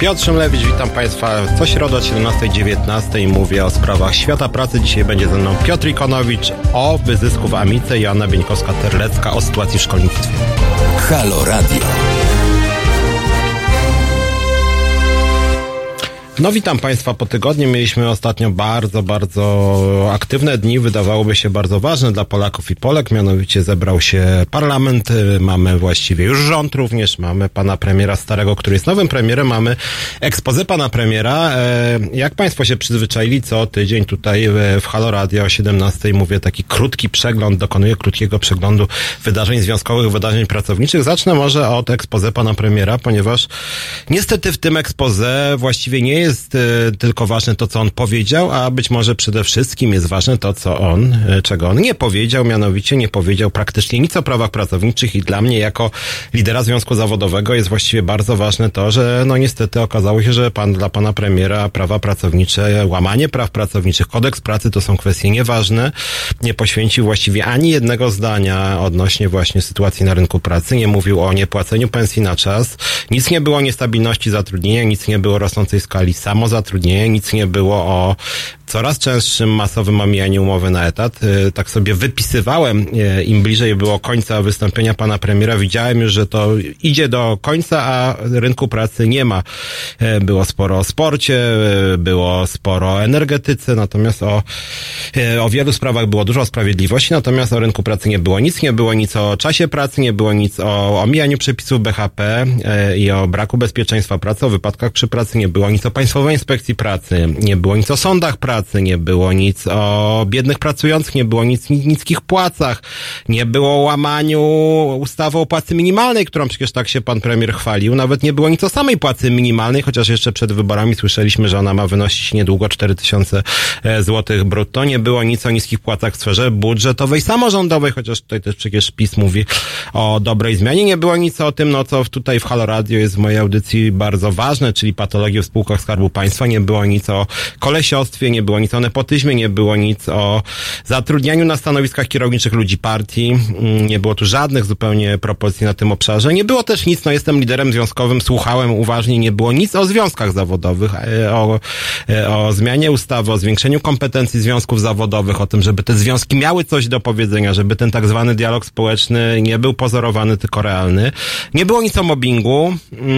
Piotr Szymlewicz, witam Państwa co środę o 17.19 mówię o sprawach świata pracy. Dzisiaj będzie ze mną Piotr Ikonowicz o wyzysku w Amice, Joanna Bieńkowska-Terlecka o sytuacji w szkolnictwie. Halo Radio. No witam Państwa po tygodniu. Mieliśmy ostatnio bardzo, bardzo aktywne dni. Wydawałoby się bardzo ważne dla Polaków i Polek. Mianowicie zebrał się parlament. Mamy właściwie już rząd również. Mamy pana premiera starego, który jest nowym premierem. Mamy ekspozę pana premiera. E, jak Państwo się przyzwyczaili, co tydzień tutaj w Halo Radio o 17 mówię taki krótki przegląd, dokonuję krótkiego przeglądu wydarzeń związkowych, wydarzeń pracowniczych. Zacznę może od ekspozę pana premiera, ponieważ niestety w tym ekspozę właściwie nie jest jest e, tylko ważne to, co on powiedział, a być może przede wszystkim jest ważne to, co on, e, czego on nie powiedział, mianowicie nie powiedział praktycznie nic o prawach pracowniczych i dla mnie jako lidera związku zawodowego jest właściwie bardzo ważne to, że no niestety okazało się, że pan dla pana premiera prawa pracownicze, łamanie praw pracowniczych, kodeks pracy to są kwestie nieważne. Nie poświęcił właściwie ani jednego zdania odnośnie właśnie sytuacji na rynku pracy. Nie mówił o niepłaceniu pensji na czas. Nic nie było o niestabilności zatrudnienia, nic nie było o rosnącej skali samozatrudnienia, nic nie było o coraz częstszym masowym omijaniu umowy na etat. Y, tak sobie wypisywałem, y, im bliżej było końca wystąpienia pana premiera, widziałem już, że to idzie do końca, a rynku pracy nie ma. Y, było sporo o sporcie, było sporo o energetyce, natomiast o, o wielu sprawach było dużo sprawiedliwości, natomiast o rynku pracy nie było nic, nie było nic o czasie pracy, nie było nic o omijaniu przepisów BHP i o braku bezpieczeństwa pracy, o wypadkach przy pracy, nie było nic o Państwowej Inspekcji Pracy, nie było nic o sądach pracy, nie było nic o biednych pracujących, nie było nic o niskich płacach, nie było o łamaniu ustawy o płacy minimalnej, którą przecież tak się pan premier chwalił, nawet nie było nic o samej płacy minimalnej, chociaż jeszcze przed wyborami słyszeliśmy, że ona ma wynosić niedługo 4000 e, złotych brutto, nie było nic o niskich płacach w sferze budżetowej, samorządowej, chociaż tutaj też przecież PiS mówi o dobrej zmianie, nie było nic o tym, no co tutaj w Halo Radio jest w mojej audycji bardzo ważne, czyli patologie w spółkach Skarbu Państwa, nie było nic o kolesiostwie, nie było nic o nepotyzmie, nie było nic o zatrudnianiu na stanowiskach kierowniczych ludzi partii, mm, nie było tu żadnych zupełnie propozycji na tym obszarze. Nie było też nic, no jestem liderem związkowym, słuchałem uważnie, nie było nic o związkach zawodowych, e, o, e, o zmianie ustawy, o zwiększeniu kompetencji związków zawodowych, o tym, żeby te związki miały coś do powiedzenia, żeby ten tak zwany dialog społeczny nie był pozorowany, tylko realny. Nie było nic o mobbingu. Mm,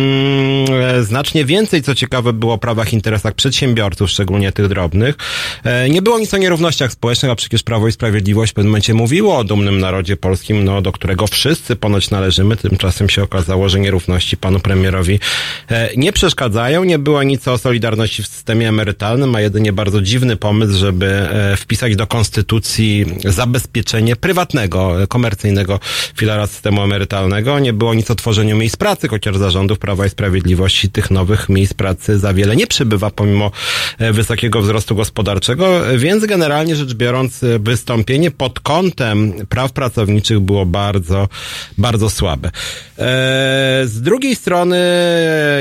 e, znacznie więcej, co ciekawe, było prawach, interesach przedsiębiorców, szczególnie tych drobnych. E, nie było nic o nierównościach społecznych, a przecież Prawo i Sprawiedliwość w pewnym momencie mówiło o dumnym narodzie polskim, no, do którego wszyscy ponoć należymy. Tymczasem się okazało, że nierówności panu premierowi e, nie przeszkadzają. Nie było nic o solidarności w systemie emerytalnym, a jedynie bardzo dziwny pomysł, żeby e, wpisać do konstytucji zabezpieczenie prywatnego, komercyjnego filara systemu emerytalnego. Nie było nic o tworzeniu miejsc pracy, chociaż zarządów Prawa i Sprawiedliwości tych nowych miejsc pracy za wiele nie przybywa, pomimo wysokiego wzrostu gospodarczego więc generalnie rzecz biorąc wystąpienie pod kątem praw pracowniczych było bardzo, bardzo słabe. E, z drugiej strony,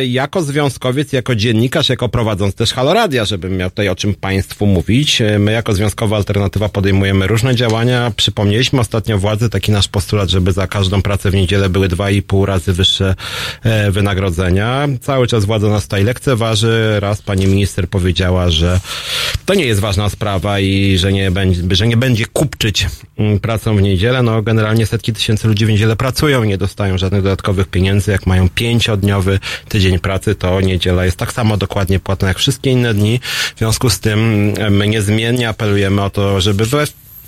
jako związkowiec, jako dziennikarz, jako prowadząc też Haloradia, żebym miał tutaj o czym Państwu mówić, my jako Związkowa Alternatywa podejmujemy różne działania. Przypomnieliśmy ostatnio władzy taki nasz postulat, żeby za każdą pracę w niedzielę były dwa i pół razy wyższe e, wynagrodzenia. Cały czas władza nas tutaj lekceważy. Raz pani minister powiedziała, że to nie jest ważna sprawa i że nie będzie, że nie będzie kupczyć mm, pracą w niedzielę. No generalnie setki tysięcy ludzi w niedzielę pracują nie dostają żadnych dodatkowych pieniędzy. Jak mają pięciodniowy tydzień pracy, to niedziela jest tak samo dokładnie płatna jak wszystkie inne dni. W związku z tym mm, my niezmiennie apelujemy o to, żeby we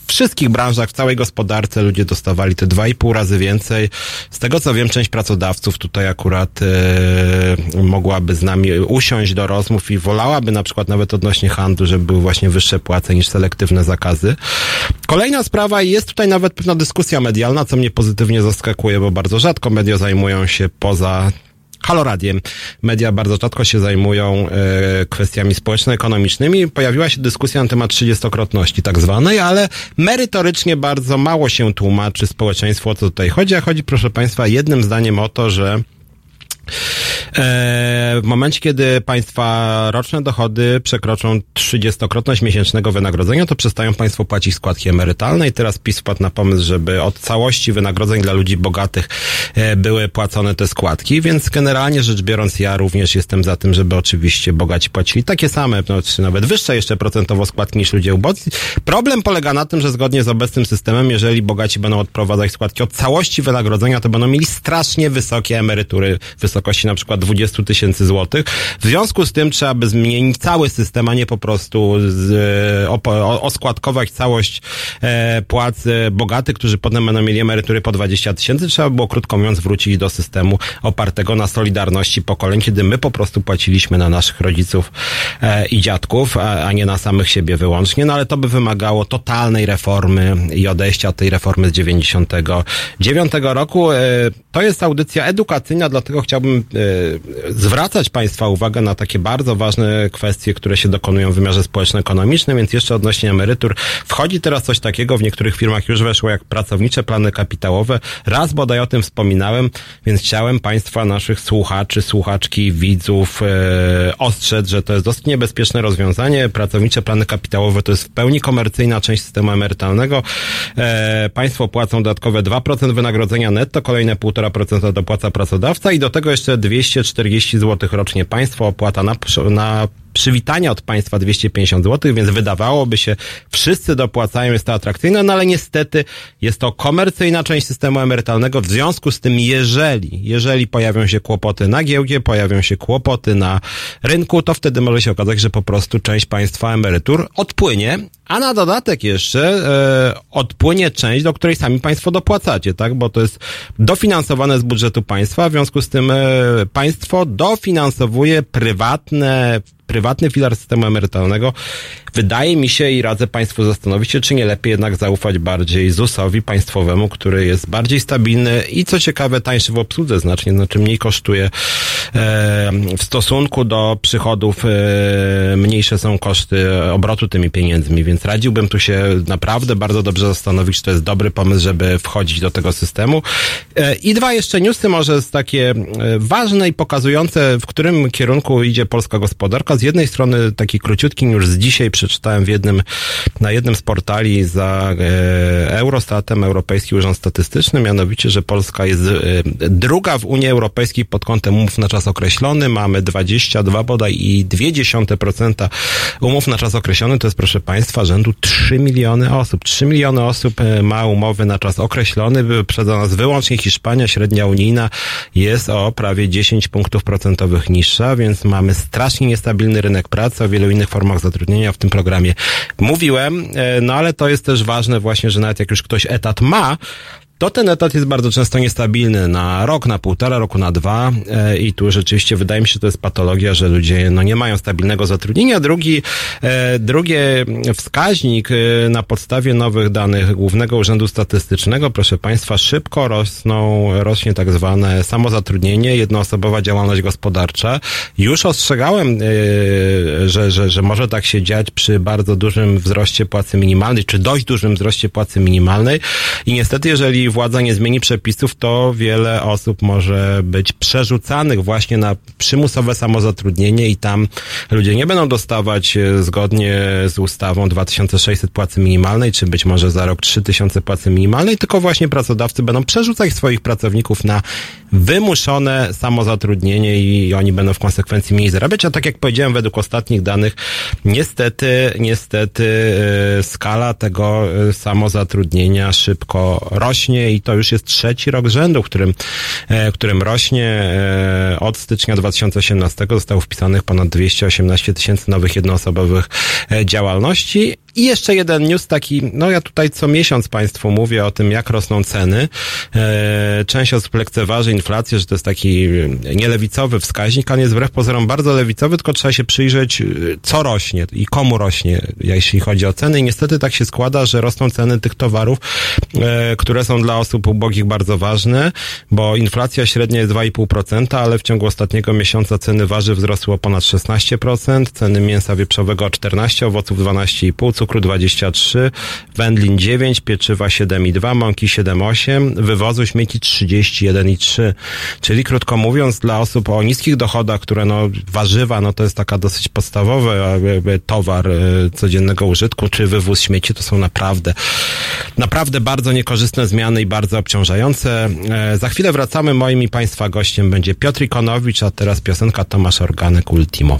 wszystkich branżach, w całej gospodarce ludzie dostawali te dwa i pół razy więcej. Z tego co wiem, część pracodawców tutaj akurat e, mogłaby z nami usiąść do rozmów i wolałaby na przykład nawet odnośnie handlu, żeby były właśnie wyższe płace niż selektywne zakazy. Kolejna sprawa jest tutaj nawet pewna dyskusja medialna, co mnie pozytywnie zaskakuje, bo bardzo rzadko media zajmują się poza Haloradiem. Media bardzo rzadko się zajmują e, kwestiami społeczno-ekonomicznymi. Pojawiła się dyskusja na temat trzydziestokrotności tak zwanej, ale merytorycznie bardzo mało się tłumaczy społeczeństwu o co tutaj chodzi. A chodzi, proszę Państwa, jednym zdaniem o to, że w momencie, kiedy państwa roczne dochody przekroczą 30-krotność miesięcznego wynagrodzenia, to przestają państwo płacić składki emerytalne i teraz PiS wpadł na pomysł, żeby od całości wynagrodzeń dla ludzi bogatych e, były płacone te składki, więc generalnie rzecz biorąc ja również jestem za tym, żeby oczywiście bogaci płacili takie same, no, czy nawet wyższe jeszcze procentowo składki niż ludzie ubodzy. Problem polega na tym, że zgodnie z obecnym systemem, jeżeli bogaci będą odprowadzać składki od całości wynagrodzenia, to będą mieli strasznie wysokie emerytury w wysokości na przykład 20 tysięcy złotych. W związku z tym trzeba by zmienić cały system, a nie po prostu z, o, oskładkować całość e, płac e, bogatych, którzy potem będą mieli emerytury po 20 tysięcy. Trzeba było, krótko mówiąc, wrócić do systemu opartego na solidarności pokoleń, kiedy my po prostu płaciliśmy na naszych rodziców e, i dziadków, a, a nie na samych siebie wyłącznie. No ale to by wymagało totalnej reformy i odejścia od tej reformy z 99 roku. E, to jest audycja edukacyjna, dlatego chciałbym e, zwracać Państwa uwagę na takie bardzo ważne kwestie, które się dokonują w wymiarze społeczno-ekonomicznym, więc jeszcze odnośnie emerytur. Wchodzi teraz coś takiego, w niektórych firmach już weszło, jak pracownicze plany kapitałowe. Raz bodaj o tym wspominałem, więc chciałem Państwa, naszych słuchaczy, słuchaczki, widzów e, ostrzec, że to jest dosyć niebezpieczne rozwiązanie. Pracownicze plany kapitałowe to jest w pełni komercyjna część systemu emerytalnego. E, państwo płacą dodatkowe 2% wynagrodzenia netto, kolejne 1,5% dopłaca pracodawca i do tego jeszcze 240 zł rocznie państwo opłata na, na przywitania od państwa 250 zł, więc wydawałoby się, wszyscy dopłacają, jest to atrakcyjne, no ale niestety jest to komercyjna część systemu emerytalnego, w związku z tym jeżeli, jeżeli pojawią się kłopoty na giełdzie, pojawią się kłopoty na rynku, to wtedy może się okazać, że po prostu część państwa emerytur odpłynie, a na dodatek jeszcze e, odpłynie część, do której sami państwo dopłacacie, tak, bo to jest dofinansowane z budżetu państwa, w związku z tym e, państwo dofinansowuje prywatne prywatny filar systemu emerytalnego, wydaje mi się i radzę Państwu zastanowić się, czy nie lepiej jednak zaufać bardziej ZUS-owi państwowemu, który jest bardziej stabilny i co ciekawe tańszy w obsłudze znacznie, znaczy mniej kosztuje w stosunku do przychodów e, mniejsze są koszty obrotu tymi pieniędzmi, więc radziłbym tu się naprawdę bardzo dobrze zastanowić, czy to jest dobry pomysł, żeby wchodzić do tego systemu. E, I dwa jeszcze newsy może takie e, ważne i pokazujące, w którym kierunku idzie polska gospodarka. Z jednej strony taki króciutki już z dzisiaj przeczytałem w jednym, na jednym z portali za e, Eurostatem, Europejski Urząd Statystyczny, mianowicie, że Polska jest e, druga w Unii Europejskiej pod kątem umów na czas określony. Mamy 22 bodaj i 0,2% umów na czas określony. To jest, proszę Państwa, rzędu 3 miliony osób. 3 miliony osób e, ma umowy na czas określony. Wyprzedza nas wyłącznie Hiszpania, średnia unijna jest o prawie 10 punktów procentowych niższa, więc mamy strasznie niestabilny rynek pracy, o wielu innych formach zatrudnienia w tym programie mówiłem, e, no ale to jest też ważne właśnie, że nawet jak już ktoś etat ma, to ten etat jest bardzo często niestabilny na rok, na półtora roku, na dwa e, i tu rzeczywiście wydaje mi się, że to jest patologia, że ludzie no, nie mają stabilnego zatrudnienia. Drugi, e, drugie wskaźnik e, na podstawie nowych danych Głównego Urzędu Statystycznego, proszę Państwa, szybko rosną, rośnie tak zwane samozatrudnienie, jednoosobowa działalność gospodarcza. Już ostrzegałem, że, że, że może tak się dziać przy bardzo dużym wzroście płacy minimalnej, czy dość dużym wzroście płacy minimalnej i niestety, jeżeli władza nie zmieni przepisów, to wiele osób może być przerzucanych właśnie na przymusowe samozatrudnienie i tam ludzie nie będą dostawać e, zgodnie z ustawą 2600 płacy minimalnej, czy być może za rok 3000 płacy minimalnej, tylko właśnie pracodawcy będą przerzucać swoich pracowników na wymuszone samozatrudnienie i oni będą w konsekwencji mniej zarabiać, a tak jak powiedziałem, według ostatnich danych, niestety, niestety e, skala tego e, samozatrudnienia szybko rośnie i to już jest trzeci rok rzędu, w którym, e, w którym rośnie. Od stycznia 2018 zostało wpisanych ponad 218 tysięcy nowych jednoosobowych działalności I jeszcze jeden news taki, no ja tutaj co miesiąc Państwu mówię o tym, jak rosną ceny. E, część osób lekceważy inflację, że to jest taki nielewicowy wskaźnik, a nie jest wbrew pozorom bardzo lewicowy, tylko trzeba się przyjrzeć, co rośnie i komu rośnie, jeśli chodzi o ceny. I niestety tak się składa, że rosną ceny tych towarów, e, które są dla osób ubogich bardzo ważne, bo inflacja średnia jest 2,5%, ale w ciągu ostatniego miesiąca ceny warzyw wzrosły o ponad 16%, ceny mięsa wieprzowego o 14%, owoców 12,5%, cukru 23, wędlin 9, pieczywa 7,2, mąki 7,8, wywozu śmieci 31,3. Czyli krótko mówiąc, dla osób o niskich dochodach, które no warzywa, no to jest taka dosyć podstawowy towar e, codziennego użytku, czy wywóz śmieci, to są naprawdę, naprawdę bardzo niekorzystne zmiany i bardzo obciążające. E, za chwilę wracamy. Moim i Państwa gościem będzie Piotr Ikonowicz, a teraz piosenka Tomasz Organek Ultimo.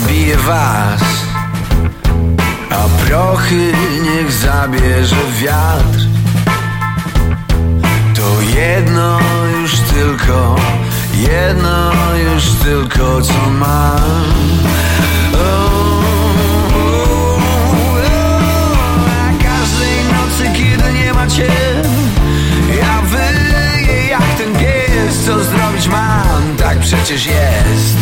Zabiję was. A prochy niech zabierze wiatr. To jedno już tylko Jedno już tylko co mam. A każdej nocy, kiedy nie ma cię Ja wyję jak ten pies Co zrobić mam, tak przecież jest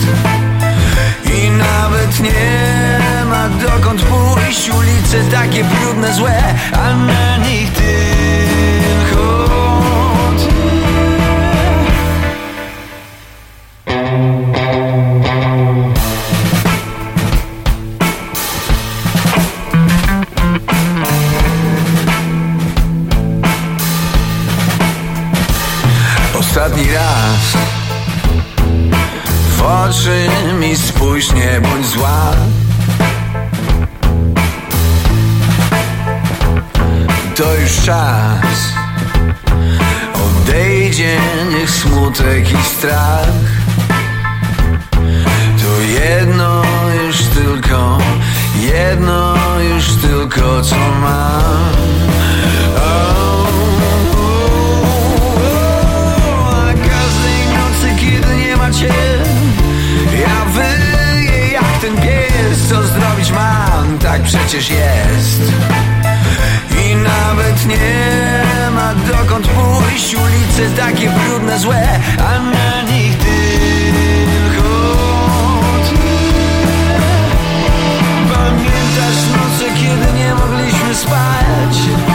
I nawet nie ma dokąd pójść. Ulice takie brudne, złe A na nich tylko czas. Odejdzie niech smutek i strach. To jedno już tylko Jedno już tylko co mam A każdej nocy, kiedy nie ma cię Ja wyję jak ten pies. Co zrobić mam, tak przecież jest nie ma dokąd pójść? Ulice takie brudne, złe A na nich ty. Pamiętasz noce, kiedy nie mogliśmy spać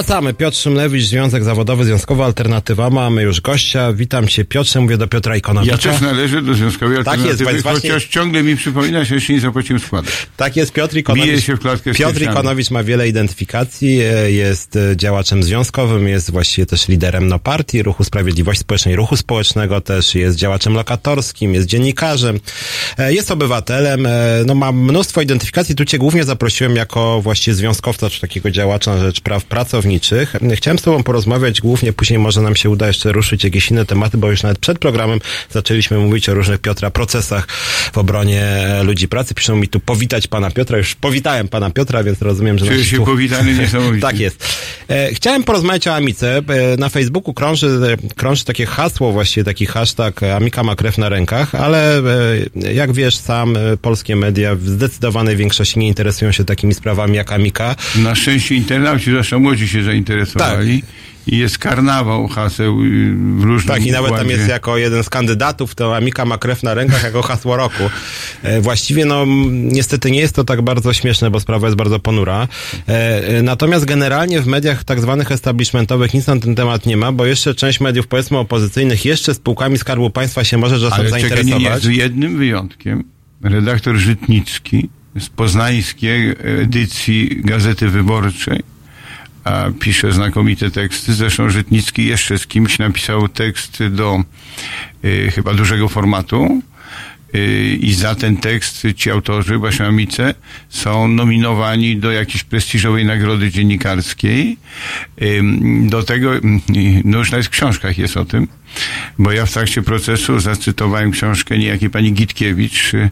Wracamy. Piotr Szymlewicz, Związek Zawodowy, Związkowa Alternatywa. Mamy już gościa. Witam cię Piotrze, mówię do Piotra Ikonowicza. Ja też należę do Związkowej Tak Alternatywy, jest, właśnie- chociaż ciągle mi przypomina, że jeszcze nie zapłaciłem składu. Tak jest, Piotr Ikonowicz. Bije się w klatkę Piotr. Ikonowicz ma wiele identyfikacji, e, jest e, działaczem związkowym, jest właściwie też liderem no partii, Ruchu Sprawiedliwości Społecznej, Ruchu Społecznego też, jest działaczem lokatorskim, jest dziennikarzem, e, jest obywatelem, no ma mnóstwo identyfikacji. Tu cię głównie zaprosiłem jako właściwie związkowca, czy takiego działacza na rzecz praw Chciałem z tobą porozmawiać głównie, później może nam się uda jeszcze ruszyć jakieś inne tematy, bo już nawet przed programem zaczęliśmy mówić o różnych Piotra procesach w obronie ludzi pracy. Piszą mi tu powitać pana Piotra. Już powitałem pana Piotra, więc rozumiem, że... Czuję się słuch- powitany niesamowicie. tak jest. E, chciałem porozmawiać o Amice. E, na Facebooku krąży, krąży takie hasło, właściwie taki hashtag e, Amika ma krew na rękach, ale jak wiesz sam, polskie media w zdecydowanej większości nie interesują się takimi sprawami jak Amika. Na szczęście internauci, zwłaszcza młodzi się zainteresowali. I jest karnawał haseł y, w różnym Tak, i nawet tam układzie. jest jako jeden z kandydatów, to Amika ma krew na rękach jako hasło roku. E, Właściwie, no, niestety nie jest to tak bardzo śmieszne, bo sprawa jest bardzo ponura. E, e, Natomiast generalnie w mediach tak zwanych establishmentowych nic na ten temat nie ma, bo jeszcze część mediów, powiedzmy opozycyjnych, jeszcze spółkami Skarbu Państwa się może czasem Ale zainteresować. z jednym wyjątkiem. Redaktor Żytnicki z poznańskiej edycji Gazety Wyborczej a pisze znakomite teksty. Zresztą Żytnicki jeszcze z kimś napisał tekst do y, chyba dużego formatu. Y, I za ten tekst ci autorzy, właśnie Amice, są nominowani do jakiejś prestiżowej nagrody dziennikarskiej. Ym, Do tego, ym, no już nawet w książkach jest o tym, bo ja w trakcie procesu zacytowałem książkę niejakiej pani Gitkiewicz, y,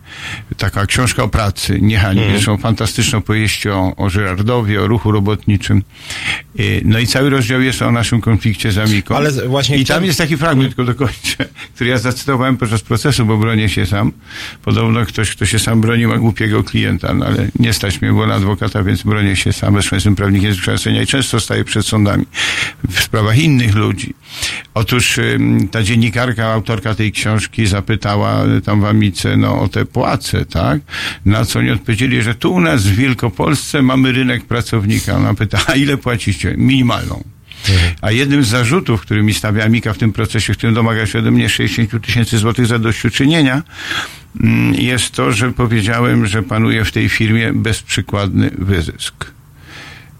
taka książka o pracy, nie hańbie, Mhm. zresztą fantastyczną powieści o, o Żyrardowie, o ruchu robotniczym. Y, No i cały rozdział jest o naszym konflikcie z Amiką. Ale właśnie I tam jest taki fragment, tylko dokończę, który ja zacytowałem podczas procesu, bo bronię się sam. Podobno ktoś, kto się sam broni, ma głupiego klienta, no ale nie stać mnie było na adwokata, więc bronię się sam. Zresztą jestem prawnikiem z i często staję przed sądami w sprawach innych ludzi. Otóż ta dziennikarka, autorka tej książki zapytała y, tam w Amice, no o te płace, tak? Na co oni odpowiedzieli, że tu u nas w Wielkopolsce mamy rynek pracownika. Ona pyta, a ile płacicie? Minimalną. A jednym z zarzutów, który mi stawia Amika w tym procesie, w którym domaga się ode mnie 60 tysięcy złotych zadośćuczynienia, mm, jest to, że powiedziałem, że panuje w tej firmie bezprzykładny wyzysk.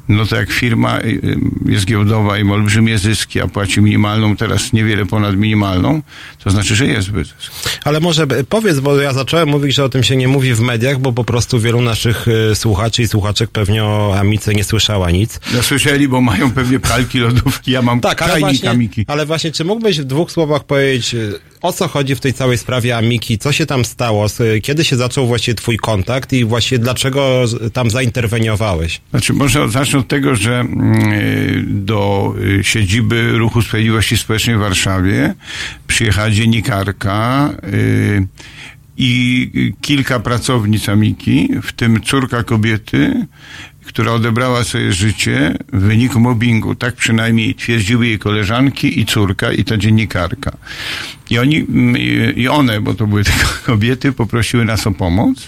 No to jak firma y, y, jest giełdowa i ma olbrzymie zyski, a płaci minimalną, teraz niewiele ponad minimalną, to znaczy, że jest wyzysk. Ale może b- powiedz, bo ja zacząłem mówić, że o tym się nie mówi w mediach, bo po prostu wielu naszych y, słuchaczy i słuchaczek pewnie o Amice nie słyszała nic. No słyszeli, bo mają pewnie pralki, lodówki, ja mam Tak, ale właśnie, Amiki. ale właśnie, czy mógłbyś w dwóch słowach powiedzieć, y, o co chodzi w tej całej sprawie Amiki, co się tam stało, kiedy się zaczął właściwie twój kontakt i właściwie dlaczego tam zainterweniowałeś? Znaczy, może zacznę od tego, że mm, y, do y, siedziby Ruchu Sprawiedliwości Społecznej w Warszawie przyjechała dziennikarka y, i kilka pracownic Amiki, w tym córka kobiety, która odebrała sobie życie w wyniku mobbingu. Tak przynajmniej twierdziły jej koleżanki i córka i ta dziennikarka. I oni, mm, i- one, bo to były tylko kobiety, poprosiły nas o pomoc.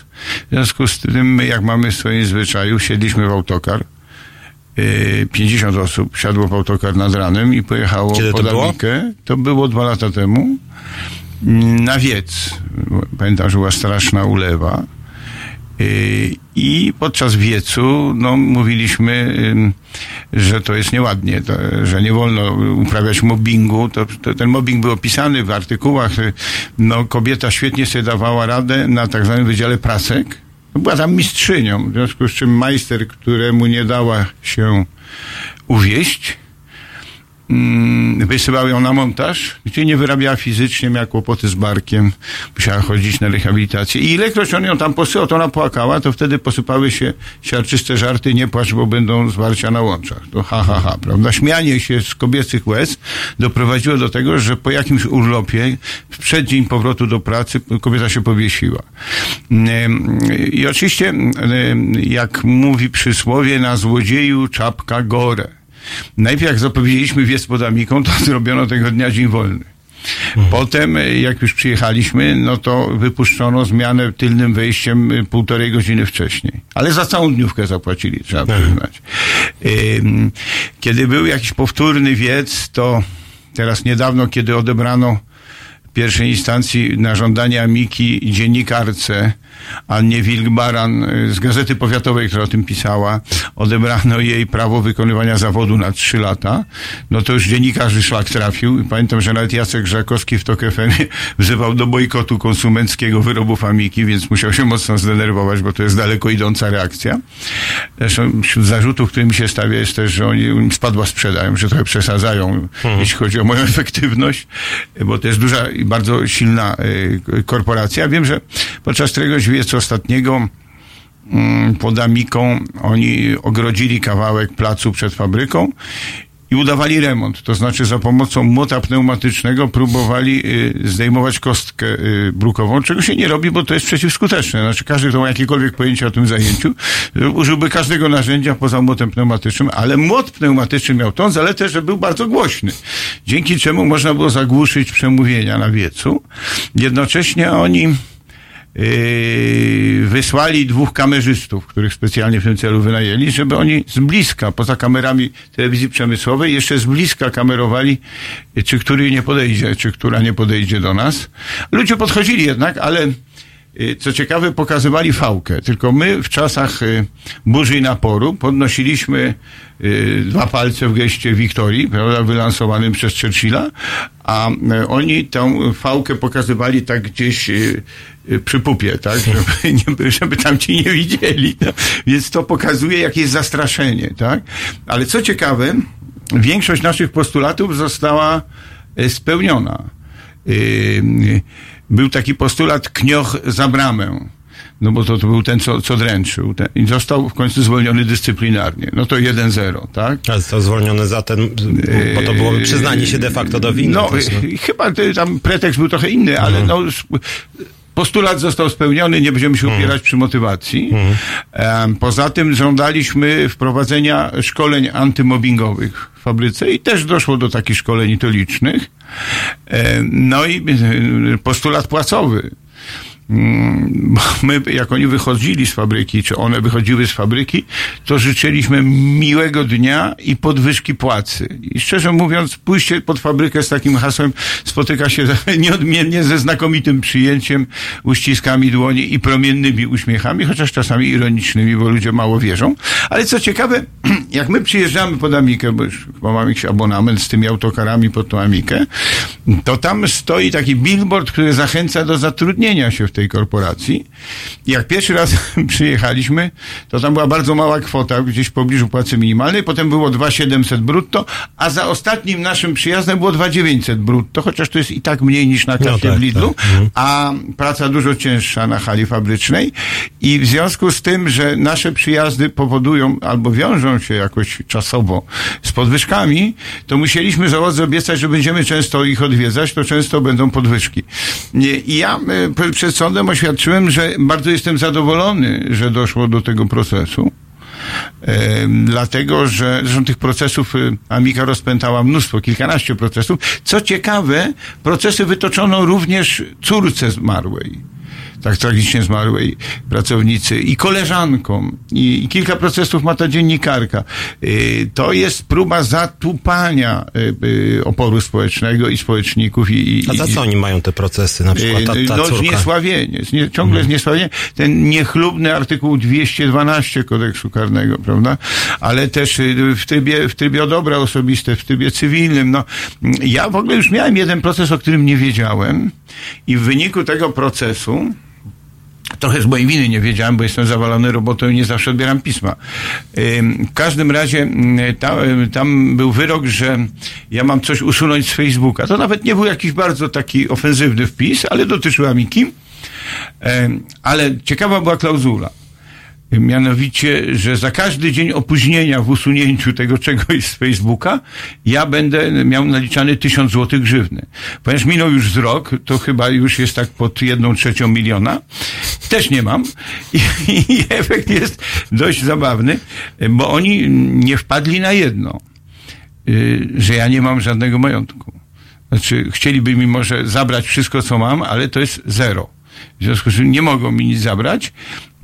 W związku z tym, my, jak mamy w swoim zwyczaju, siedliśmy w autokar. Yy, 50 osób siadło w autokar nad ranem i pojechało Kiedy pod było? Amikę. To było dwa lata temu. Mm, Na wiec. Pamiętam, że była straszna ulewa. Yy, I podczas wiecu no, mówiliśmy, że to jest nieładnie, że nie wolno uprawiać mobbingu. To, to, ten mobbing był opisany w artykułach. No, kobieta świetnie sobie dawała radę na tak zwanym Wydziale Prasek. Była tam mistrzynią, w związku z czym majster, któremu nie dała się uwieść, wysyłał ją na montaż, gdzie nie wyrabiała fizycznie, miała kłopoty z barkiem, musiała chodzić na rehabilitację. I ilekroć on ją tam posyłał, to ona płakała, to wtedy posypały się siarczyste żarty, nie płacz, bo będą zwarcia na łączach. To ha, ha, ha, prawda? Śmianie się z kobiecych łez doprowadziło do tego, że po jakimś urlopie, w przeddzień powrotu do pracy, kobieta się powiesiła. Em, I oczywiście, em, jak mówi przysłowie, na złodzieju czapka gore. Najpierw jak zapowiedzieliśmy wiec pod Amiką, to zrobiono tego dnia dzień wolny. Potem, y, jak już przyjechaliśmy, no to wypuszczono zmianę tylnym wejściem y, półtorej godziny wcześniej. Ale za całą dniówkę zapłacili, trzeba przyznać. Ym, Kiedy był jakiś powtórny wiec, to teraz niedawno, kiedy odebrano w pierwszej instancji na żądanie Amiki dziennikarce Annie Wilk-Baran y, z Gazety Powiatowej, która o tym pisała, odebrano jej prawo wykonywania zawodu na trzy lata, no to już dziennikarzy szlak trafił. I Pamiętam, że nawet Jacek Żakowski w TOK FM wzywał do bojkotu konsumenckiego wyrobów Amiki, więc musiał się mocno zdenerwować, bo to jest daleko idąca reakcja. Zresztą wśród zarzutów, które mi się stawia jest też, że oni im spadła sprzedają, że trochę przesadzają, jeśli chodzi o moją efektywność, bo to jest duża i bardzo silna y, korporacja. Wiem, że podczas któregoś wiecu ostatniego mm, pod Amiką oni ogrodzili kawałek placu przed fabryką i udawali remont. To znaczy za pomocą młota pneumatycznego próbowali y, zdejmować kostkę y, brukową, czego się nie robi, bo to jest przeciwskuteczne. Znaczy każdy, kto ma jakiekolwiek pojęcie o tym zajęciu, użyłby każdego narzędzia poza młotem pneumatycznym, ale młot pneumatyczny miał tą zaletę, że był bardzo głośny. Dzięki czemu można było zagłuszyć przemówienia na wiecu. Jednocześnie oni Yy, wysłali dwóch kamerzystów, których specjalnie w tym celu wynajęli, żeby oni z bliska, poza kamerami telewizji przemysłowej, jeszcze z bliska kamerowali, czy który nie podejdzie, czy która nie podejdzie do nas. Ludzie podchodzili jednak, ale co ciekawe, pokazywali fałkę. Tylko my w czasach yy, burzy i naporu podnosiliśmy yy, dwa palce w geście Wiktorii, prawda, wylansowanym przez Churchilla, a oni tą fałkę pokazywali tak gdzieś przy pupie, tak, żeby, żeby tam ci nie widzieli. No. Więc to pokazuje, jakie jest zastraszenie, tak. Ale co ciekawe, większość naszych postulatów została spełniona. Yy, był taki postulat knioch za bramę. No bo to, to był ten, co, co dręczył. Ten, I został w końcu zwolniony dyscyplinarnie. No to 1-0, tak? A został zwolniony za ten, bo to było przyznanie się de facto do winy. No, też, no. chyba tam pretekst był trochę inny, ale no, sp- postulat został spełniony, nie będziemy się upierać przy motywacji. Em, Poza tym żądaliśmy wprowadzenia szkoleń antymobbingowych w fabryce i też doszło do takich szkoleń to licznych. No i e, postulat płacowy. Mm, my, jak oni wychodzili z fabryki, czy one wychodziły z fabryki, to życzyliśmy miłego dnia i podwyżki płacy. I szczerze mówiąc, pójście pod fabrykę z takim hasłem spotyka się nieodmiennie ze znakomitym przyjęciem, uściskami dłoni i promiennymi uśmiechami, chociaż czasami ironicznymi, bo ludzie mało wierzą. Ale co ciekawe, jak my przyjeżdżamy pod Amikę, bo już chyba mamy jakiś abonament z tymi autokarami pod tą Amikę, to tam stoi taki billboard, który zachęca do zatrudnienia się w tej korporacji. I jak pierwszy raz przyjechaliśmy, to tam była bardzo mała kwota, gdzieś w pobliżu płacy minimalnej, potem było 2700 brutto, a za ostatnim naszym przyjazdem było 2900 brutto, chociaż to jest i tak mniej niż na kasie tak, w Lidlu, tak. Mhm. a praca dużo cięższa na hali fabrycznej. I w związku z tym, że nasze przyjazdy powodują albo wiążą się jakoś czasowo z podwyżkami, to musieliśmy załodze obiecać, że będziemy często ich odwiedzać, to często będą podwyżki. I ja e, p- sądem oświadczyłem, że bardzo jestem zadowolony, że doszło do tego procesu. E, dlatego, że zresztą tych procesów y, Amika rozpętała mnóstwo, kilkanaście procesów. Co ciekawe, procesy wytoczono również córce zmarłej tak tragicznie zmarłej pracownicy i koleżankom. I, i kilka procesów ma ta dziennikarka. Y, to jest próba zatupania y, y, oporu społecznego i społeczników. I, i, A za co oni mają te procesy? Na przykład ta, ta no, córka. zniesławienie. Znie, ciągle zniesławienie. Ten niechlubny artykuł 212 kodeksu karnego, prawda? Ale też w trybie, w trybie o dobra osobiste, w trybie cywilnym. No, ja w ogóle już miałem jeden proces, o którym nie wiedziałem i w wyniku tego procesu Trochę z mojej winy nie wiedziałem, bo jestem zawalony robotą i nie zawsze odbieram pisma. W każdym razie ym, ta, ym, tam był wyrok, że ja mam coś usunąć z Facebooka. To nawet nie był jakiś bardzo taki ofensywny wpis, ale dotyczył Amiki. Ym, Ale ciekawa była klauzula. Mianowicie, że za każdy dzień opóźnienia w usunięciu tego czegoś z Facebooka, ja będę miał naliczany tysiąc złotych grzywny. Ponieważ minął już z rok, to chyba już jest tak pod jedną trzecią miliona. Też nie mam. I, i efekt jest dość zabawny, bo oni nie wpadli na jedno, y, że ja nie mam żadnego majątku. Znaczy, chcieliby mi może zabrać wszystko, co mam, ale to jest zero. W związku z czym nie mogą mi nic zabrać.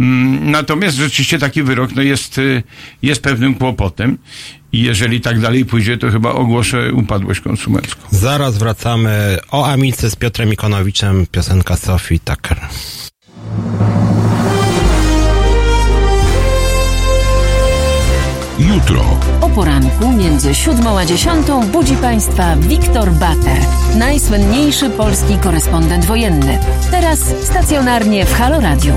Mm, Natomiast rzeczywiście taki wyrok no jest, y, jest pewnym kłopotem. I jeżeli tak dalej pójdzie, to chyba ogłoszę upadłość konsumencką. Zaraz wracamy o Amice z Piotrem Ikonowiczem, piosenka Sophie Tucker. Jutro. Poranku między siódmą a dziesiątą budzi Państwa Wiktor Bater, najsłynniejszy polski korespondent wojenny. Teraz stacjonarnie w Halo Radio.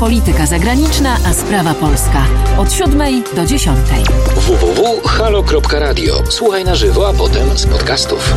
Polityka zagraniczna, a sprawa polska. Od siódmej do dziesiątej. www.halo.radio. Słuchaj na żywo, a potem z podcastów.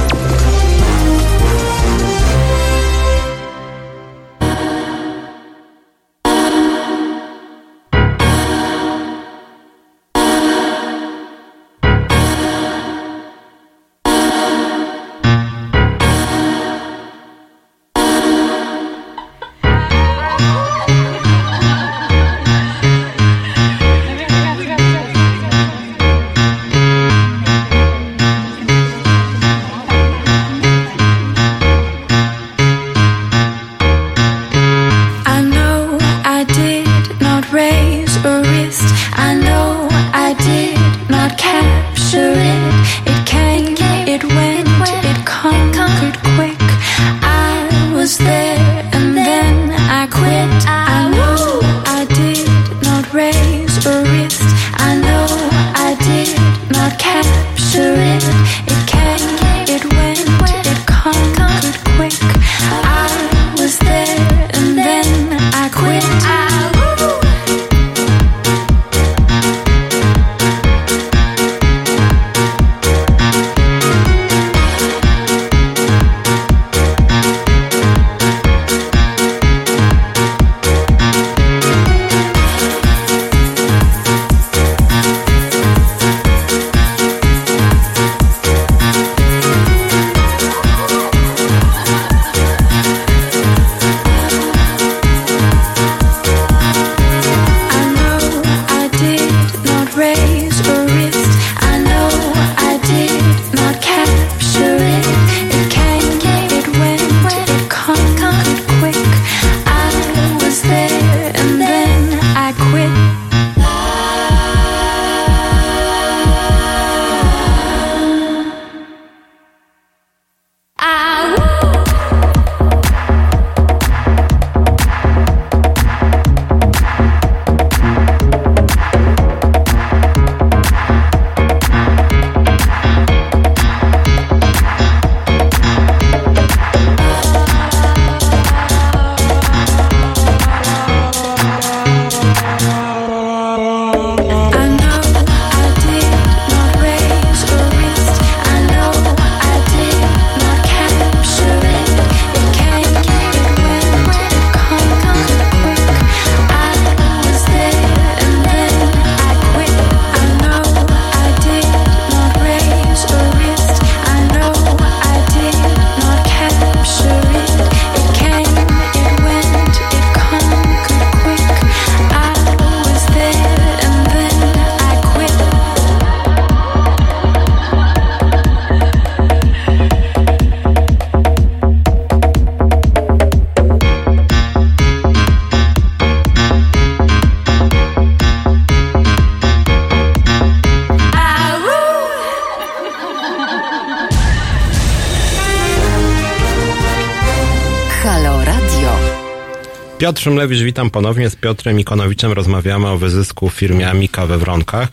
Piotr Szymlewicz, witam ponownie. Z Piotrem Ikonowiczem rozmawiamy o wyzysku w firmie Amika we Wronkach.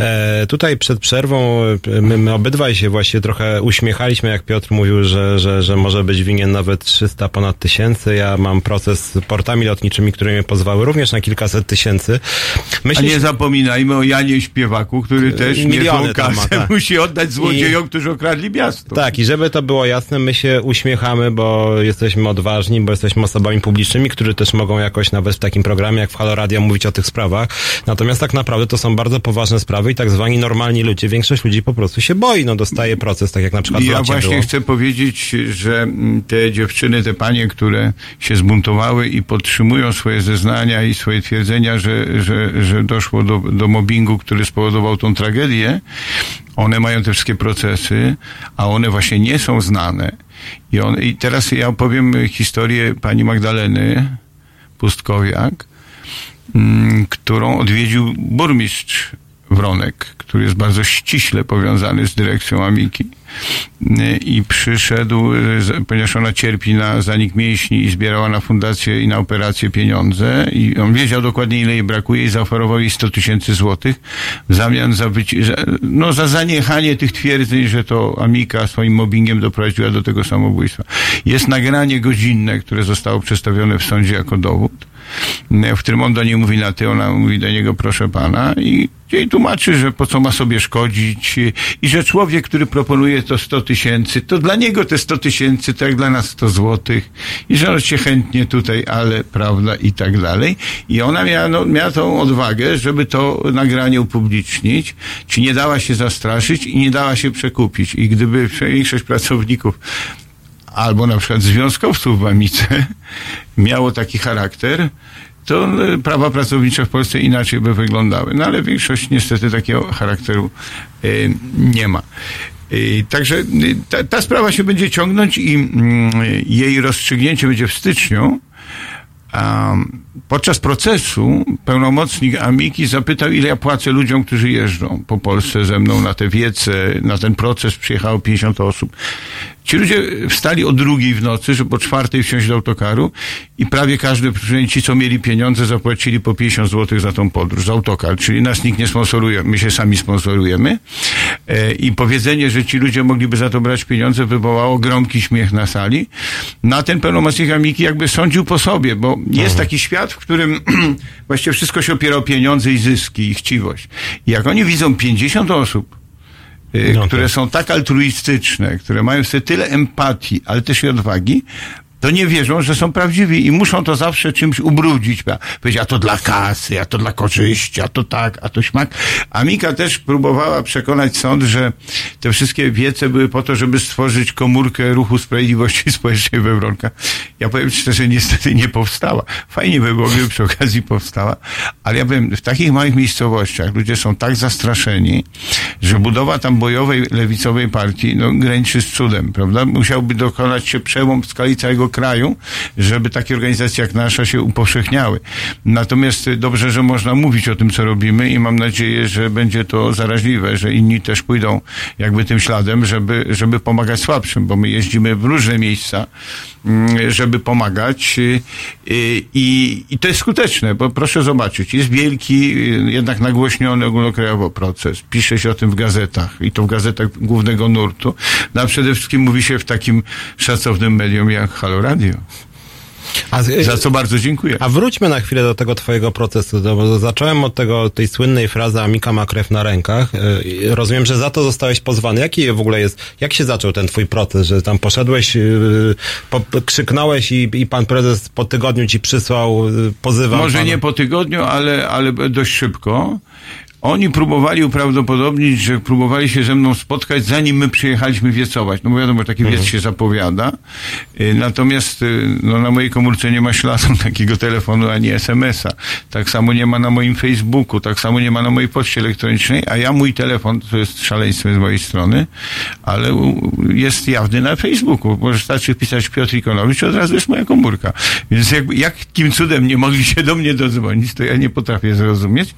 E, tutaj przed przerwą e, my, my obydwaj się właśnie trochę uśmiechaliśmy, jak Piotr mówił, że, że, że może być winien nawet 300 ponad tysięcy. Ja mam proces z portami lotniczymi, które mnie pozwały również na kilkaset tysięcy. A nie zapominajmy o Janie Śpiewaku, który też miliony niezłą tam ma, kasę tak. musi oddać złodziejom, którzy okradli miasto. Tak, i żeby to było jasne, my się uśmiechamy, bo jesteśmy odważni, bo jesteśmy osobami publicznymi, które też też mogą jakoś nawet w takim programie jak w Halo Radio mówić o tych sprawach. Natomiast tak naprawdę to są bardzo poważne sprawy i tak zwani normalni ludzie, większość ludzi po prostu się boi, no dostaje proces, tak jak na przykład Ja właśnie było. chcę powiedzieć, że mm, te dziewczyny, te panie, które się zbuntowały i podtrzymują swoje zeznania i swoje twierdzenia, że, że, że doszło do, do mobbingu, który spowodował tą tragedię, one mają te wszystkie procesy, a one właśnie nie są znane. I, on, i teraz ja opowiem historię pani Magdaleny Pustkowiak, mm, którą odwiedził burmistrz Wronek, który jest bardzo ściśle powiązany z dyrekcją Amiki. Y, I przyszedł, y, ponieważ ona cierpi na zanik mięśni i zbierała na fundację i na operację pieniądze i on wiedział dokładnie ile jej brakuje i zaoferował jej 100 tysięcy złotych w zamian za, za, no, za zaniechanie tych twierdzeń, że to Amika swoim mobbingiem doprowadziła do tego samobójstwa. Jest nagranie godzinne, które zostało przedstawione w sądzie jako dowód w którym on do niej mówi na ty, ona mówi do niego proszę pana i jej tłumaczy, że po co ma sobie szkodzić i że człowiek, który proponuje to 100 tysięcy, to dla niego te 100 tysięcy to jak dla nas 100 złotych i że on się chętnie tutaj, ale prawda i tak dalej. I ona miała, no, miała tą odwagę, żeby to nagranie upublicznić, czy nie dała się zastraszyć i nie dała się przekupić. I gdyby większość pracowników albo na przykład związkowców w Amice miało taki charakter, to e, prawa pracownicze w Polsce inaczej by wyglądały. No ale większość niestety takiego charakteru e, nie ma. E, Także ta, ta sprawa się będzie ciągnąć i mm, jej rozstrzygnięcie będzie w styczniu. Podczas procesu pełnomocnik Amiki zapytał, ile ja płacę ludziom, którzy jeżdżą po Polsce ze mną na te wiece, na ten proces przyjechało 50 osób. Ci ludzie wstali o drugiej w nocy, żeby o czwartej wsiąść do autokaru i prawie każdy, ci, co mieli pieniądze, zapłacili po 50 zł za tą podróż, za autokar. Czyli nas nikt nie sponsoruje, my się sami sponsorujemy. E, I powiedzenie, że ci ludzie mogliby za to brać pieniądze, wywołało gromki śmiech na sali. Na ten pełnomocnik Amiki jakby sądził po sobie, bo jest taki świat, w którym właściwie wszystko się opiera o pieniądze i zyski i chciwość. I jak oni widzą 50 osób, No które tak. są tak altruistyczne, które mają sobie tyle empatii, ale też i odwagi, to nie wierzą, że są prawdziwi i muszą to zawsze czymś ubrudzić. Powiedzieć, a to dla kasy, a to dla korzyści, a to tak, a to śmak. A Mika też próbowała przekonać sąd, że te wszystkie wiece były po to, żeby stworzyć komórkę ruchu sprawiedliwości społecznej we Wronkach. Ja powiem szczerze, niestety nie powstała. Fajnie by było, gdyby przy okazji powstała, ale ja powiem, w takich małych miejscowościach ludzie są tak zastraszeni, że budowa tam bojowej, lewicowej partii, no, graniczy z cudem, prawda? Musiałby dokonać się przełom w skali całego kraju, żeby takie organizacje jak nasza się upowszechniały. Natomiast y, dobrze, że można mówić o tym, co robimy i mam nadzieję, że będzie to zaraźliwe, że inni też pójdą jakby tym śladem, żeby, żeby pomagać słabszym, bo my jeździmy w różne miejsca, mm, żeby pomagać y, y, i, i to jest skuteczne, bo proszę zobaczyć, jest wielki, jednak nagłośniony ogólnokrajowo proces, pisze się o tym w gazetach i to w gazetach głównego nurtu, no a przede wszystkim mówi się w takim szacownym medium jak Halo Radio, A, z- za co bardzo dziękuję. A wróćmy na chwilę do tego twojego procesu, bo zacząłem od tego, tej słynnej frazy Amika ma krew na rękach. Yy, Rozumiem, że za to zostałeś pozwany. Jaki w ogóle jest, jak się zaczął ten twój proces, że tam poszedłeś, yy, po, krzyknąłeś i, i pan prezes po tygodniu ci przysłał, pozywał Może pana. nie po tygodniu, ale, ale dość szybko. Oni próbowali uprawdopodobnić, że próbowali się ze mną spotkać, zanim my przyjechaliśmy wiecować. No bo wiadomo, taki wiec się zapowiada. Y, Natomiast y, no, na mojej komórce nie ma śladu takiego telefonu ani SMS-a. Tak samo nie ma na moim Facebooku, tak samo nie ma na mojej poczcie elektronicznej, a ja mój telefon, to jest szaleństwo z mojej strony, ale jest jawny na Facebooku. Może starczy wpisać Piotr Ikonowicz, od razu jest moja komórka. Więc jakby, jakim cudem nie mogli się do mnie dodzwonić, to ja nie potrafię zrozumieć.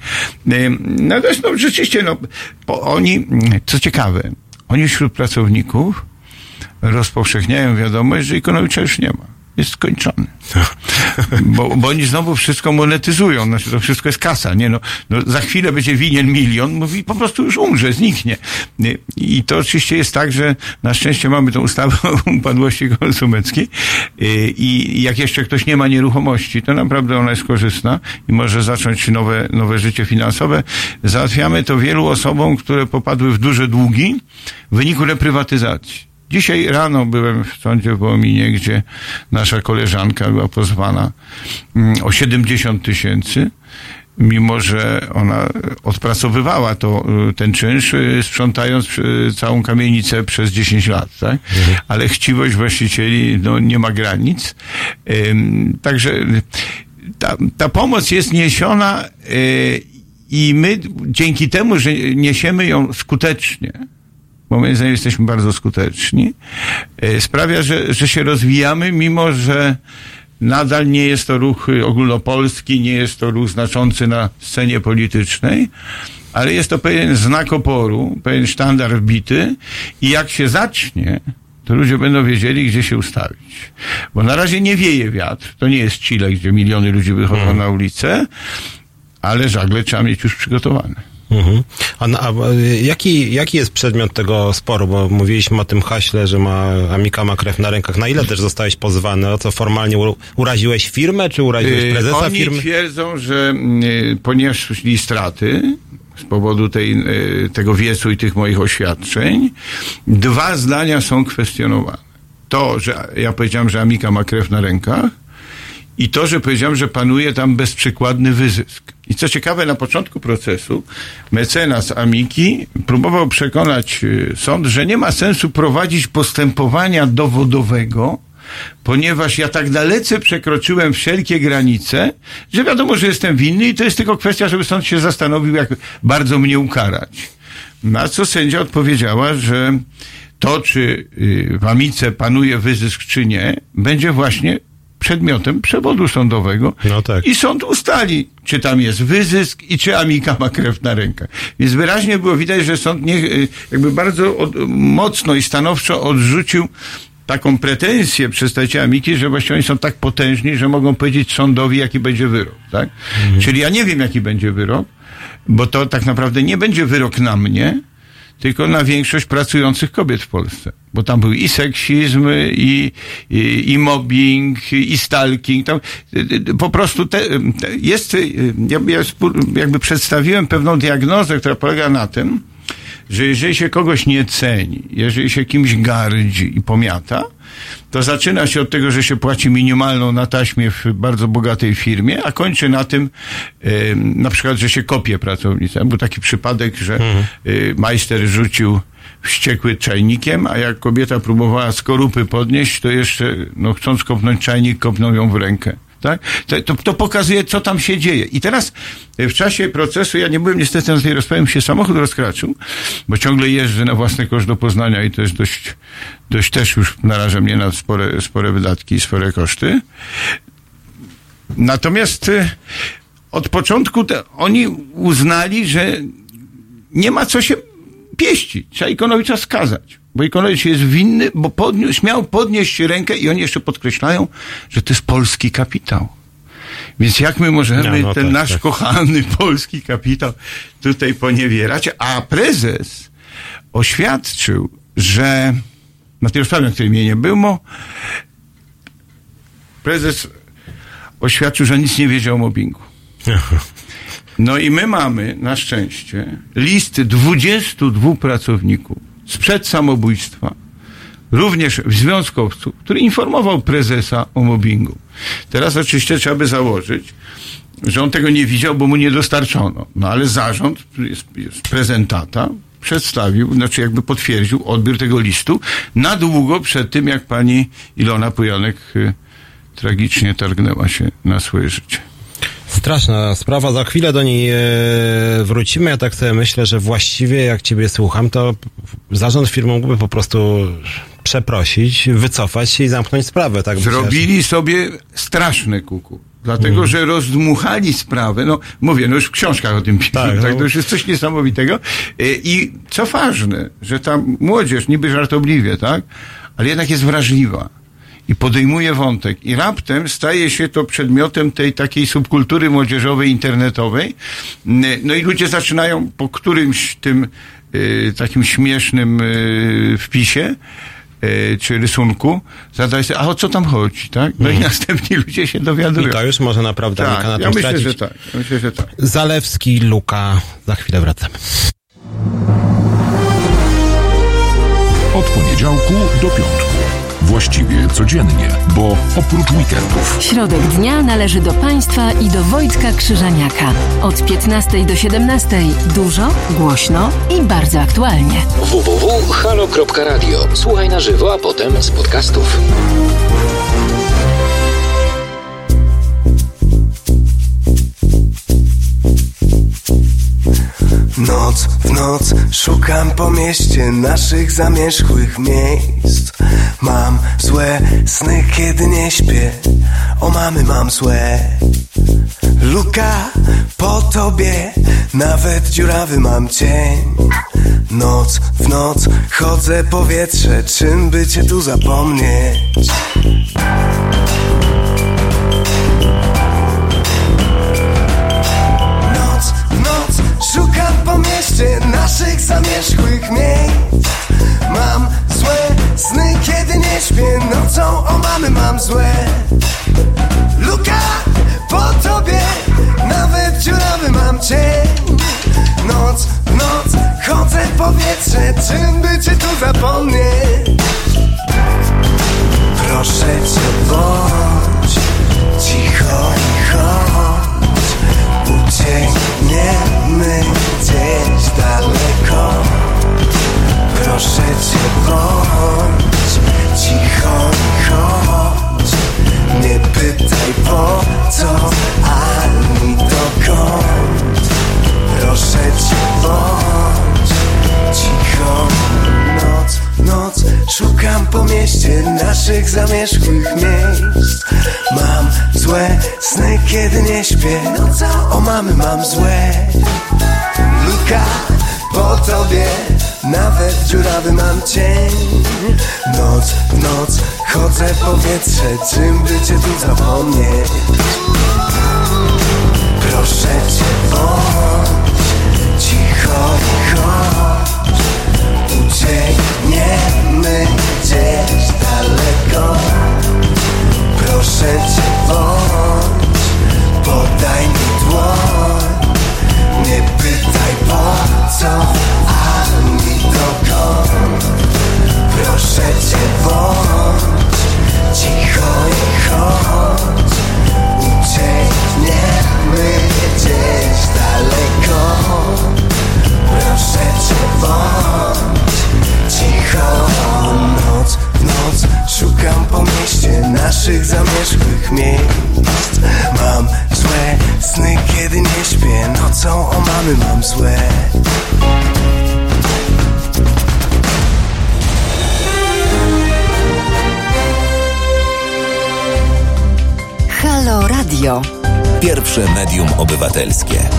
Ym, Natomiast no, rzeczywiście, no, oni, co ciekawe, oni wśród pracowników rozpowszechniają wiadomość, że Ikonowicza już nie ma. Jest skończony. Bo, bo oni znowu wszystko monetyzują. Znaczy, to wszystko jest kasa. Nie, no, no, za chwilę będzie winien milion, mówi, po prostu już umrze, zniknie. Nie? I to oczywiście jest tak, że na szczęście mamy tą ustawę o upadłości konsumenckiej i jak jeszcze ktoś nie ma nieruchomości, to naprawdę ona jest korzystna i może zacząć nowe, nowe życie finansowe. Załatwiamy to wielu osobom, które popadły w duże długi w wyniku reprywatyzacji. Dzisiaj rano byłem w sądzie w Wołominie, gdzie nasza koleżanka była pozwana mm, o 70 tysięcy, mimo że ona odpracowywała to, y, ten czynsz, y, sprzątając y, całą kamienicę przez 10 lat, tak? Ale chciwość właścicieli, no, nie ma granic. Także ta, ta pomoc jest niesiona i my dzięki temu, że niesiemy ją skutecznie, bo moim zdaniem jesteśmy bardzo skuteczni, y, sprawia, że, że się rozwijamy, mimo że nadal nie jest to ruch ogólnopolski, nie jest to ruch znaczący na scenie politycznej, ale jest to pewien znak oporu, pewien sztandar wbity i jak się zacznie, to ludzie będą wiedzieli, gdzie się ustawić. Bo na razie nie wieje wiatr. To nie jest Chile, gdzie miliony ludzi wychodzą na ulicę, ale żagle trzeba mieć już przygotowane. Mhm. A, a y, jaki, jaki jest przedmiot tego sporu? Bo mówiliśmy o tym haśle, że ma Amika ma krew na rękach. Na ile też zostałeś pozwany? O co formalnie u, uraziłeś firmę, czy uraziłeś Yy, prezesa Oni firmy? twierdzą, że yy, ponieśli straty z powodu tej, tego wiecu i tych moich oświadczeń. Dwa zdania są kwestionowane. To, że ja powiedziałem, że Amika ma krew na rękach i to, że powiedziałem, że panuje tam bezprzykładny wyzysk. I co ciekawe, na początku procesu mecenas Amiki próbował przekonać y, sąd, że nie ma sensu prowadzić postępowania dowodowego, ponieważ ja tak dalece przekroczyłem wszelkie granice, że wiadomo, że jestem winny i to jest tylko kwestia, żeby sąd się zastanowił, jak bardzo mnie ukarać. Na co sędzia odpowiedziała, że to, czy y, w Amice panuje wyzysk, czy nie, będzie właśnie przedmiotem przewodu sądowego. No tak. I sąd ustali, czy tam jest wyzysk i czy Amika ma krew na rękach. Więc wyraźnie było widać, że sąd nie, y, jakby bardzo od, mocno i stanowczo odrzucił taką pretensję przedstawiciela Amiki, że właściwie oni są tak potężni, że mogą powiedzieć sądowi, jaki będzie wyrok. Tak? Czyli ja nie wiem, jaki będzie wyrok, bo to tak naprawdę nie będzie wyrok na mnie, tylko na większość pracujących kobiet w Polsce. Bo tam był i seksizm, i, i, i mobbing, i stalking. Tam, po prostu te, jest, ja, ja jakby przedstawiłem pewną diagnozę, która polega na tym, że jeżeli się kogoś nie ceni, jeżeli się kimś gardzi i pomiata, to zaczyna się od tego, że się płaci minimalną na taśmie w bardzo bogatej firmie, a kończy na tym, y, na przykład, że się kopie pracownicę. Był taki przypadek, że y, majster rzucił wściekły czajnikiem, a jak kobieta próbowała skorupy podnieść, to jeszcze, no chcąc kopnąć czajnik, kopnął ją w rękę. Tak? To, to, pokazuje, co tam się dzieje. I teraz y, w czasie procesu, ja nie byłem niestety na tej rozprawie, się samochód rozkraczył, bo ciągle jeżdżę na własny koszt do Poznania i to jest dość, dość też już naraża mnie na spore, spore wydatki i spore koszty. Natomiast y, od początku te, oni uznali, że nie ma co się pieścić. Trzeba Ikonowicza skazać. Bo Ikonowicz jest winny, bo podniósł, miał podnieść rękę i oni jeszcze podkreślają, że to jest polski kapitał. Więc jak my możemy No, no ten tak, nasz tak. kochany polski kapitał tutaj poniewierać? A prezes oświadczył, że rozprawie, na której mnie nie było, prezes oświadczył, że nic nie wiedział o mobbingu. No i my mamy, na szczęście, listy 22 pracowników sprzed samobójstwa, również związkowców, który informował prezesa o mobbingu. Teraz oczywiście trzeba by założyć, że on tego nie widział, bo mu nie dostarczono. No ale zarząd, jest, jest prezentata, przedstawił, znaczy jakby potwierdził odbiór tego listu na długo przed tym, jak pani Ilona Pujanek y, tragicznie targnęła się na swoje życie. Straszna sprawa, za chwilę do niej e, wrócimy. Ja tak sobie myślę, że właściwie jak ciebie słucham, to zarząd firmy mógłby po prostu przeprosić, wycofać się i zamknąć sprawę. Tak by się- Zrobili sobie straszne kuku. Dlatego, że rozdmuchali sprawę. No, mówię, no już w książkach o tym piszę. Tak, Tak, no. To już jest coś niesamowitego. Y, I co ważne, że ta młodzież, niby żartobliwie, tak? Ale jednak jest wrażliwa. I podejmuje wątek. I raptem staje się to przedmiotem tej takiej subkultury młodzieżowej, internetowej. No i ludzie zaczynają po którymś tym y, takim śmiesznym y, wpisie y, czy rysunku, zadać sobie, a o co tam chodzi, tak? No i następni ludzie się dowiadują. I to już może naprawdę tak, na ja tym myślę, stracić. że tak. Ja myślę, że tak. Zalewski, Luka, za chwilę wracamy. Od poniedziałku do piątku. Właściwie codziennie, bo oprócz weekendów. Środek dnia należy do Państwa i do Wojtka Krzyżaniaka. Od 15 do 17 dużo, głośno i bardzo aktualnie. www.halo.radio. Słuchaj na żywo, a potem z podcastów. Noc w noc szukam po mieście naszych zamierzchłych miejsc Mam złe sny, kiedy nie śpię. O mamy mam złe. Luka po tobie Nawet dziurawy mam cień. Noc w noc chodzę powietrze Czym by cię tu zapomnieć? Noc w noc szukam po mieście naszych zamierzchłych miejsc sny, kiedy nie śpię Nocą o mamy mam złe Luka po tobie Nawet dziurawy mam cień Noc w noc chodzę powietrze Czym by cię tu zapomnieć? Powietrze Czym by tu zapomnieć Pierwsze medium obywatelskie.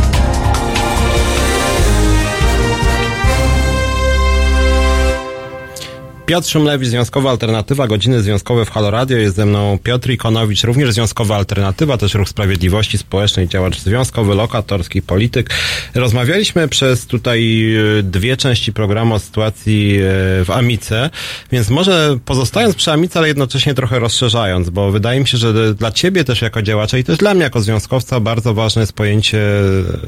Piotr Szumlewicz, Związkowa Alternatywa, godziny związkowe w Halo Radio. Jest ze mną Piotr Ikonowicz, również Związkowa Alternatywa, też Ruch Sprawiedliwości Społecznej, działacz związkowy, lokatorski, polityk. Rozmawialiśmy przez tutaj e, dwie części programu o sytuacji e, w Amice, więc może pozostając przy Amice, ale jednocześnie trochę rozszerzając, bo wydaje mi się, że dla ciebie też jako działacza i też dla mnie jako związkowca bardzo ważne jest pojęcie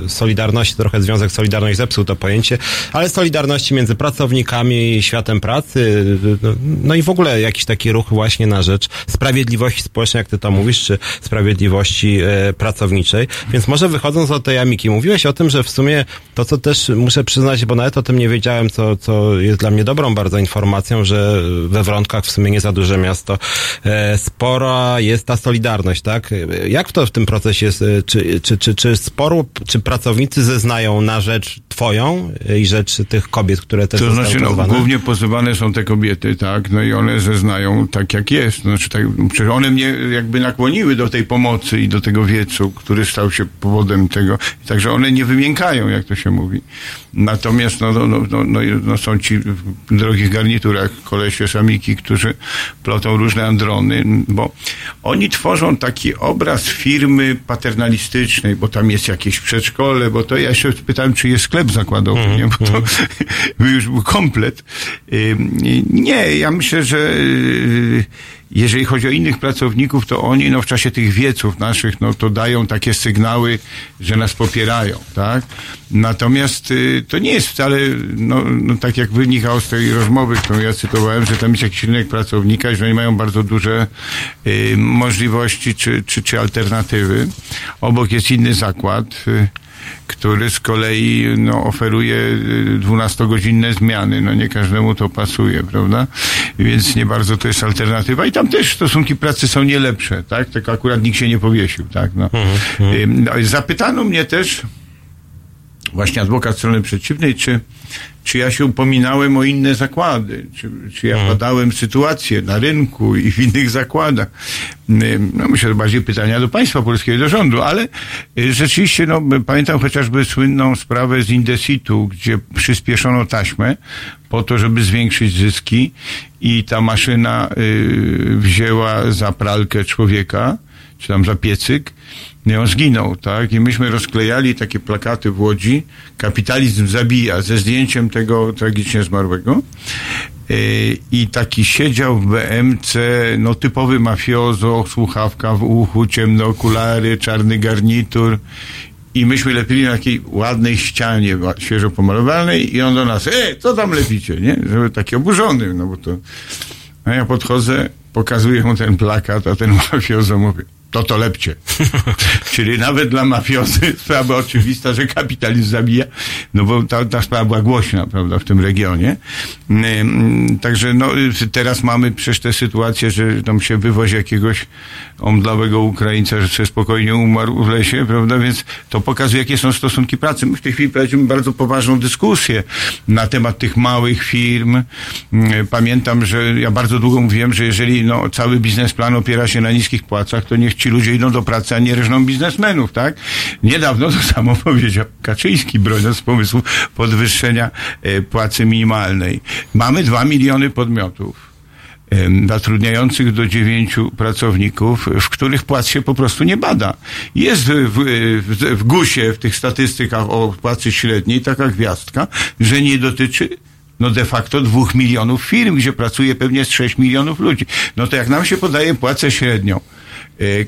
Solidarności, trochę Związek Solidarność zepsuł to pojęcie, ale Solidarności między pracownikami i światem pracy, no, no i w ogóle jakiś taki ruch właśnie na rzecz sprawiedliwości społecznej, jak ty to mówisz, czy sprawiedliwości e, pracowniczej. Więc może wychodząc od tej Amiki, mówiłeś o tym, że w sumie to, co też muszę przyznać, bo nawet o tym nie wiedziałem, co, co jest dla mnie dobrą bardzo informacją, że we Wronkach w sumie nie za duże miasto, e, spora jest ta solidarność, tak? Jak to w tym procesie jest? E, Czy, czy, czy, czy sporo, czy pracownicy zeznają na rzecz twoją i rzecz tych kobiet, które też To znaczy, no, głównie pozywane są te kobiety, tak, no i one zeznają tak, jak jest. Znaczy, tak, przecież one mnie jakby nakłoniły do tej pomocy i do tego wiecu, który stał się powodem tego. Także one nie wymiękają, jak to się mówi. Natomiast, no, no, no, no, no, no są ci w drogich garniturach kolesie samiki, którzy plotą różne androny, bo oni tworzą taki obraz firmy paternalistycznej, bo tam jest jakieś przedszkole, bo to ja się pytałem, czy jest sklep zakładowy, nie? bo to już był komplet. Nie, ja myślę, że y, jeżeli chodzi o innych pracowników, to oni no, w czasie tych wieców naszych, no to dają takie sygnały, że nas popierają, tak? Natomiast y, to nie jest wcale, no, no tak jak wynikało z tej rozmowy, którą ja cytowałem, że tam jest jakiś rynek pracownika, że oni mają bardzo duże y, możliwości czy, czy, czy alternatywy. Obok jest inny zakład, y, który z kolei no, oferuje y, 12-godzinne zmiany. No nie każdemu to pasuje, prawda? Więc nie bardzo to jest alternatywa. I tam też stosunki pracy są nie lepsze, tak? Tylko akurat nikt się nie powiesił, tak? No. Y, no, zapytano mnie też właśnie adwokat strony przeciwnej, czy, czy ja się upominałem o inne zakłady, czy, czy ja badałem sytuację na rynku i w innych zakładach. No myślę, że bardziej pytania do państwa polskiego, do rządu, ale y, rzeczywiście, no, pamiętam chociażby słynną sprawę z Indesitu, gdzie przyspieszono taśmę po to, żeby zwiększyć zyski i ta maszyna y, wzięła za pralkę człowieka, czy tam za piecyk, i on zginął, tak? I myśmy rozklejali takie plakaty w Łodzi, kapitalizm zabija, ze zdjęciem tego tragicznie zmarłego. Yy, I taki siedział w BMC, no typowy mafiozo, słuchawka w uchu, ciemne okulary, czarny garnitur. I myśmy lepili na takiej ładnej ścianie, świeżo pomalowanej i on do nas, e, co tam lepicie, nie? Żeby taki oburzony, no bo to... A ja podchodzę, pokazuję mu ten plakat, a ten mafiozo mówi, to to lepcie. Czyli nawet dla mafiozy sprawa oczywista, że kapitalizm zabija, no bo ta, ta sprawa była głośna, prawda, w tym regionie. Ym, Także no, teraz mamy przecież tę sytuację, że tam się wywozi jakiegoś omdlałego Ukraińca, że sobie spokojnie umarł w lesie, prawda, więc to pokazuje, jakie są stosunki pracy. My w tej chwili prowadzimy bardzo poważną dyskusję na temat tych małych firm. Ym, Pamiętam, że ja bardzo długo mówiłem, że jeżeli no, cały biznesplan opiera się na niskich płacach, to niech ci ludzie idą do pracy, a nie reżną biznesmenów, tak? Niedawno to samo powiedział Kaczyński, broniąc pomysłu podwyższenia e, płacy minimalnej. Mamy dwa miliony podmiotów zatrudniających do dziewięciu pracowników, w których płac się po prostu nie bada. Jest w, w, w GUS-ie, w tych statystykach o płacy średniej taka gwiazdka, że nie dotyczy no de facto dwóch milionów firm, gdzie pracuje pewnie z 6 milionów ludzi. No to jak nam się podaje płacę średnią,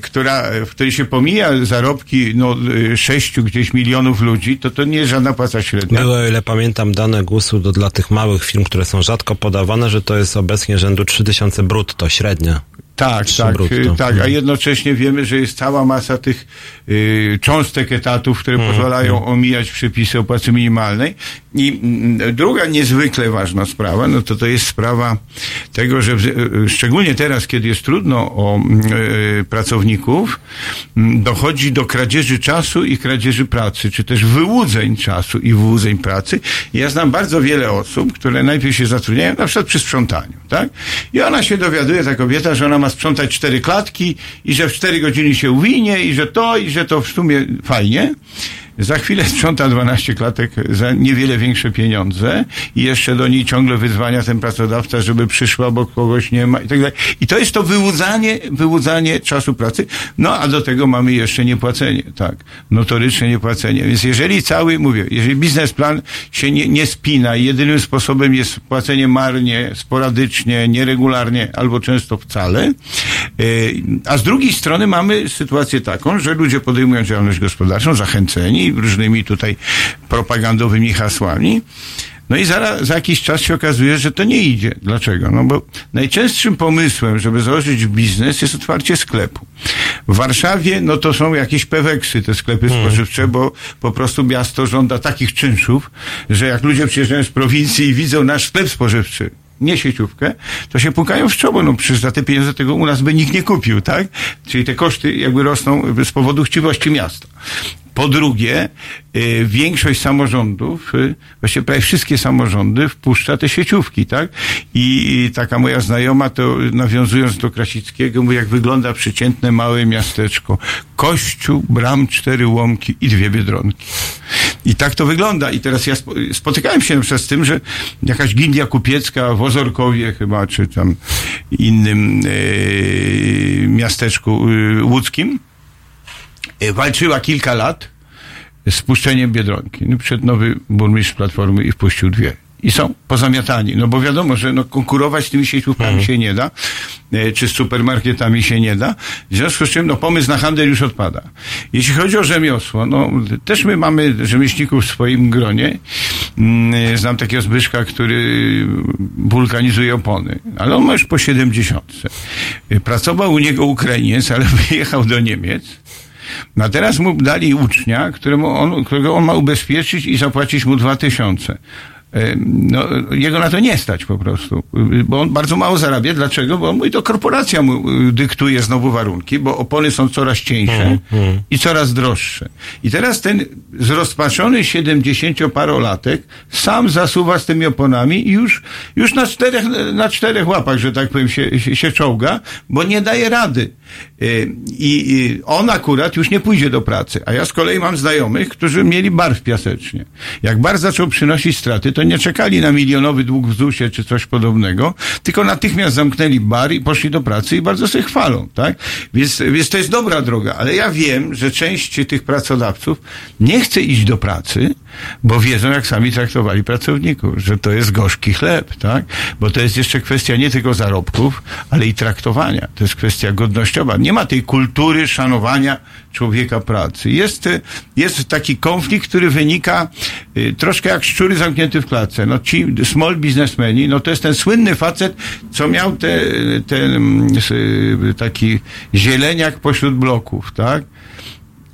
która, w której się pomija zarobki no, e, sześciu gdzieś milionów ludzi, to to nie jest żadna płaca średnia. Było, o ile pamiętam, dane GUS-u do, dla tych małych firm, które są rzadko podawane, że to jest obecnie rzędu 3000 brutto, średnia. Tak, tak, brutto. y, tak, a Mhm. jednocześnie wiemy, że jest cała masa tych y, cząstek etatów, które Mhm. pozwalają omijać przepisy o płacy minimalnej. I mm, druga niezwykle ważna sprawa, no to to jest sprawa tego, że y, szczególnie teraz, kiedy jest trudno o y, pracowników, mm, dochodzi do kradzieży czasu i kradzieży pracy, czy też wyłudzeń czasu i wyłudzeń pracy. I Ja znam bardzo wiele osób, które najpierw się zatrudniają, na przykład przy sprzątaniu, tak? I ona się dowiaduje, ta kobieta, że ona ma sprzątać cztery klatki i że w cztery godziny się uwinie i że to, i że to w sumie fajnie. Za chwilę sprząta 12 klatek za niewiele większe pieniądze i jeszcze do niej ciągle wyzwania ten pracodawca, żeby przyszła, bo kogoś nie ma i tak dalej. I to jest to wyłudzanie, wyłudzanie czasu pracy. No a do tego mamy jeszcze niepłacenie, tak. Notoryczne niepłacenie. Więc jeżeli cały, mówię, jeżeli biznesplan się nie, nie spina i jedynym sposobem jest płacenie marnie, sporadycznie, nieregularnie albo często wcale, yy, a z drugiej strony mamy sytuację taką, że ludzie podejmują działalność gospodarczą, zachęceni różnymi tutaj propagandowymi hasłami, no i zaraz, za jakiś czas się okazuje, że to nie idzie. Dlaczego? No bo najczęstszym pomysłem, żeby założyć biznes jest otwarcie sklepu. W Warszawie, no to są jakieś peweksy, te sklepy spożywcze, bo po prostu miasto żąda takich czynszów, że jak ludzie przyjeżdżają z prowincji i widzą nasz sklep spożywczy, nie sieciówkę, to się pukają w czoło, no przecież za te pieniądze tego u nas by nikt nie kupił, tak? Czyli te koszty jakby rosną z powodu chciwości miasta. Po drugie, y, większość samorządów, y, właściwie prawie wszystkie samorządy wpuszcza te sieciówki, tak? I, taka moja znajoma, to nawiązując do Krasickiego, mówi, jak wygląda przeciętne małe miasteczko. Kościół, bram, cztery łomki i dwie biedronki. I tak to wygląda. I teraz ja spo, spotykałem się na przykład z tym, że jakaś gildia kupiecka w Ozorkowie chyba, czy tam innym e, miasteczku łódzkim, walczyła kilka lat z puszczeniem Biedronki. No, przyszedł nowy burmistrz Platformy i wpuścił dwie. i są pozamiatani. No bo wiadomo, że no, konkurować z tymi sieciówkami Mhm. się nie da, e, czy z supermarketami się nie da. W związku z czym no, pomysł na handel już odpada. Jeśli chodzi o rzemiosło, no też my mamy rzemieślników w swoim gronie. Mm, Znam takiego Zbyszka, który wulkanizuje opony, ale on ma już po 70. Pracował u niego Ukrainiec, ale wyjechał do Niemiec. No a teraz mu dali ucznia, któremu on, którego on ma ubezpieczyć i zapłacić mu dwa tysiące. E, No, jego na to nie stać po prostu, bo on bardzo mało zarabia. Dlaczego? Bo mówi, to korporacja mu y, dyktuje znowu warunki, bo opony są coraz cieńsze i coraz droższe. I teraz ten zrozpaczony 70-parolatek sam zasuwa z tymi oponami i już, już na, czterech, na czterech łapach, że tak powiem, się, się, się czołga, bo nie daje rady. Y, I, on akurat już nie pójdzie do pracy. A ja z kolei mam znajomych, którzy mieli bar w Piasecznie. Jak bar zaczął przynosić straty, to nie czekali na milionowy dług w ZUS-ie czy coś podobnego, tylko natychmiast zamknęli bar i poszli do pracy i bardzo sobie chwalą, tak? Więc, więc to jest dobra droga, ale ja wiem, że część tych pracodawców nie chce iść do pracy, bo wiedzą, jak sami traktowali pracowników, że to jest gorzki chleb, tak? Bo to jest jeszcze kwestia nie tylko zarobków, ale i traktowania. To jest kwestia godnościowa. Nie ma tej kultury szanowania człowieka pracy. Jest, jest taki konflikt, który wynika y, troszkę jak szczury zamknięte w klatce. No ci small biznesmeni, no to jest ten słynny facet, co miał te, ten mm, y, taki zieleniak pośród bloków, tak?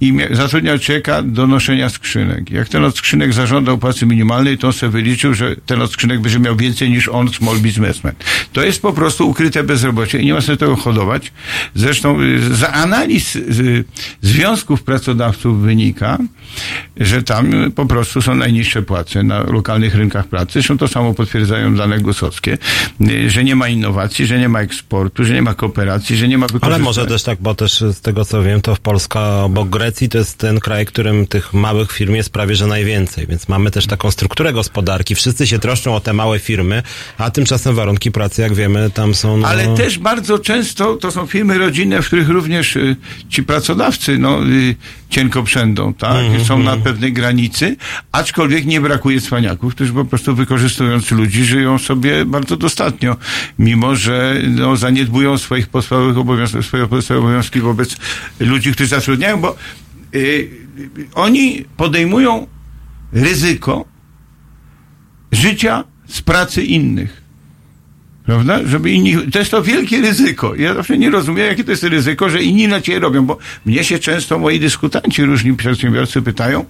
I zatrudniał człowieka do noszenia skrzynek. Jak ten od skrzynek zażądał płacy minimalnej, to on sobie wyliczył, że ten od skrzynek będzie miał więcej niż on, small businessman. To jest po prostu ukryte bezrobocie i nie ma sobie tego hodować. Zresztą y, za analiz y, związków pracodawców wynika, że tam po prostu są najniższe płace na lokalnych rynkach pracy. Zresztą to samo potwierdzają dane gusowskie, y, że nie ma innowacji, że nie ma eksportu, że nie ma kooperacji, że nie ma Ale wykorzystania. może też tak, bo też z tego co wiem, to w Polska obok Grecji to jest ten kraj, którym tych małych firm jest prawie że najwięcej, więc mamy też taką strukturę gospodarki. Wszyscy się troszczą o te małe firmy, a tymczasem warunki pracy, jak wiemy, tam są... No, Ale też bardzo często to są firmy rodzinne, w których również y, ci pracodawcy no, y, cienko przędą, tak? Mhm, Są na pewnej granicy, aczkolwiek nie brakuje cwaniaków, którzy po prostu wykorzystując ludzi żyją sobie bardzo dostatnio, mimo że no, zaniedbują swoich podstawowych obowiązków, swoje podstawowe obowiązki wobec ludzi, którzy zatrudniają, bo oni podejmują ryzyko życia z pracy innych. Prawda? Żeby inni, to jest to wielkie ryzyko. Ja zawsze nie rozumiem, jakie to jest ryzyko, że inni na ciebie robią, bo mnie się często moi dyskutanci, różni przedsiębiorcy pytają,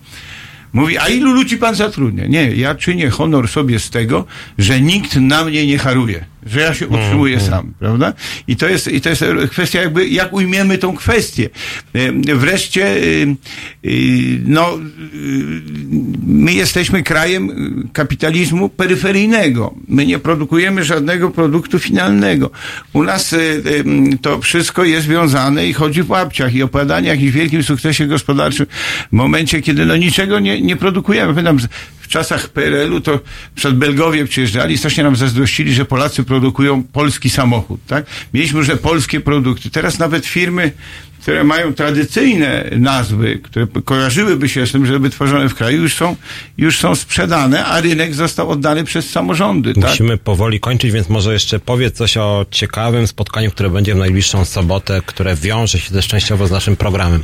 mówi, a ilu ludzi pan zatrudnia? Nie, ja czynię honor sobie z tego, że nikt na mnie nie haruje, że ja się utrzymuję sam, prawda? I to jest, i to jest kwestia jakby, jak ujmiemy tą kwestię. E, Wreszcie, e, e, no, my jesteśmy krajem kapitalizmu peryferyjnego. My nie produkujemy żadnego produktu finalnego. U nas to wszystko jest związane i chodzi w łapciach i opowiadanie o jakimś wielkim sukcesie gospodarczym w momencie, kiedy no niczego nie, nie produkujemy. Pamiętam, w czasach PRL-u to przed Belgowie przyjeżdżali i strasznie nam zazdrościli, że Polacy produkują polski samochód, tak? Mieliśmy już polskie produkty. Teraz nawet firmy, które mają tradycyjne nazwy, które kojarzyłyby się z tym, żeby tworzone w kraju, już są, już są sprzedane, a rynek został oddany przez samorządy, tak? Musimy powoli kończyć, więc może jeszcze powiedz coś o ciekawym spotkaniu, które będzie w najbliższą sobotę, które wiąże się też częściowo z naszym programem.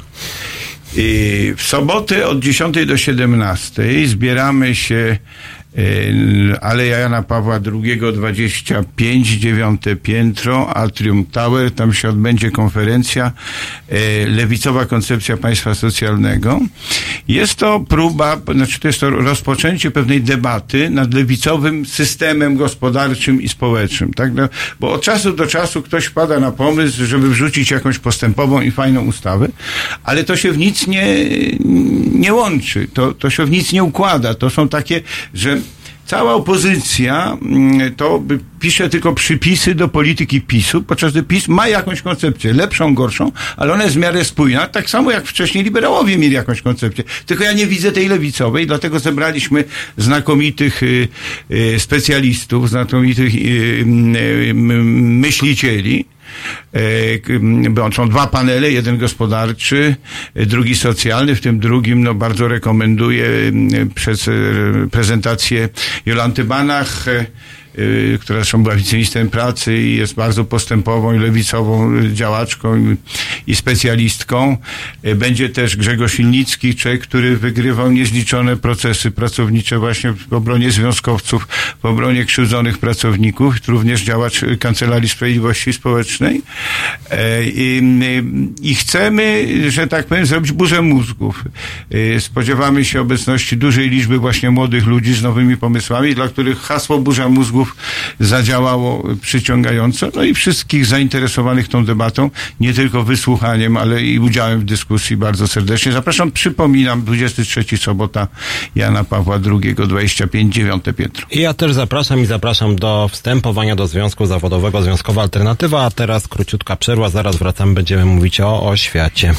I w sobotę od 10 do 17 zbieramy się y, Aleja Jana Pawła II 25, dziewiąte piętro, Atrium Tower, tam się odbędzie konferencja y, Lewicowa Koncepcja Państwa Socjalnego. Jest to próba, znaczy to jest to rozpoczęcie pewnej debaty nad lewicowym systemem gospodarczym i społecznym, tak? No, bo od czasu do czasu ktoś wpada na pomysł, żeby wrzucić jakąś postępową i fajną ustawę, ale to się w nic nie, nie łączy, to, to się w nic nie układa. To są takie, że cała opozycja mm, to pisze tylko przypisy do polityki PiSu, podczas gdy PiS ma jakąś koncepcję, lepszą, gorszą, ale ona jest w miarę spójna, tak samo jak wcześniej liberałowie mieli jakąś koncepcję. Tylko ja nie widzę tej lewicowej, dlatego zebraliśmy znakomitych y, y, specjalistów, znakomitych y, myślicieli, E, Bo są dwa panele, jeden gospodarczy, e, drugi socjalny. W tym drugim no, bardzo rekomenduję przez e, prezentację Jolanty Banach, e, która zresztą była wiceministrem pracy i jest bardzo postępową i lewicową y, działaczką i, specjalistką. Y, Będzie też Grzegorz Ilnicki, człowiek, który wygrywał niezliczone procesy pracownicze właśnie w obronie związkowców, w obronie krzywdzonych pracowników, również działacz y, Kancelarii Sprawiedliwości Społecznej. E, I, y, I chcemy, że tak powiem, zrobić burzę mózgów. Y, Spodziewamy się obecności dużej liczby właśnie młodych ludzi z nowymi pomysłami, dla których hasło burza mózgów zadziałało przyciągająco. No i wszystkich zainteresowanych tą debatą, nie tylko wysłuchaniem, ale i udziałem w dyskusji bardzo serdecznie. Zapraszam, przypominam, 23 sobota Jana Pawła II, 25, 9 piętro. Ja też zapraszam i zapraszam do wstępowania do Związku Zawodowego Związkowa Alternatywa, a teraz króciutka przerwa, zaraz wracamy, będziemy mówić o oświacie.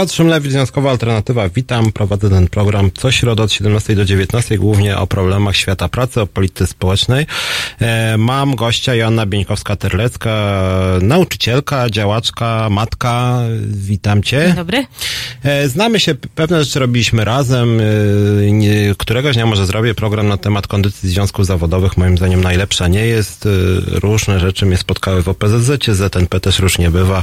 Piotr Szymlewicz, Związkowa Alternatywa. Witam, prowadzę ten program co środę od 17 do 19, głównie o problemach świata pracy, o polityce społecznej. E, mam gościa Joanna Bieńkowska-Terlecka, nauczycielka, działaczka, matka. Witam cię. Dzień dobry. E, znamy się, pewne rzeczy robiliśmy razem. E, któregoś dnia może zrobię program na temat kondycji związków zawodowych. Moim zdaniem najlepsza nie jest. Różne rzeczy mnie spotkały w OPZZ, ZNP też różnie bywa.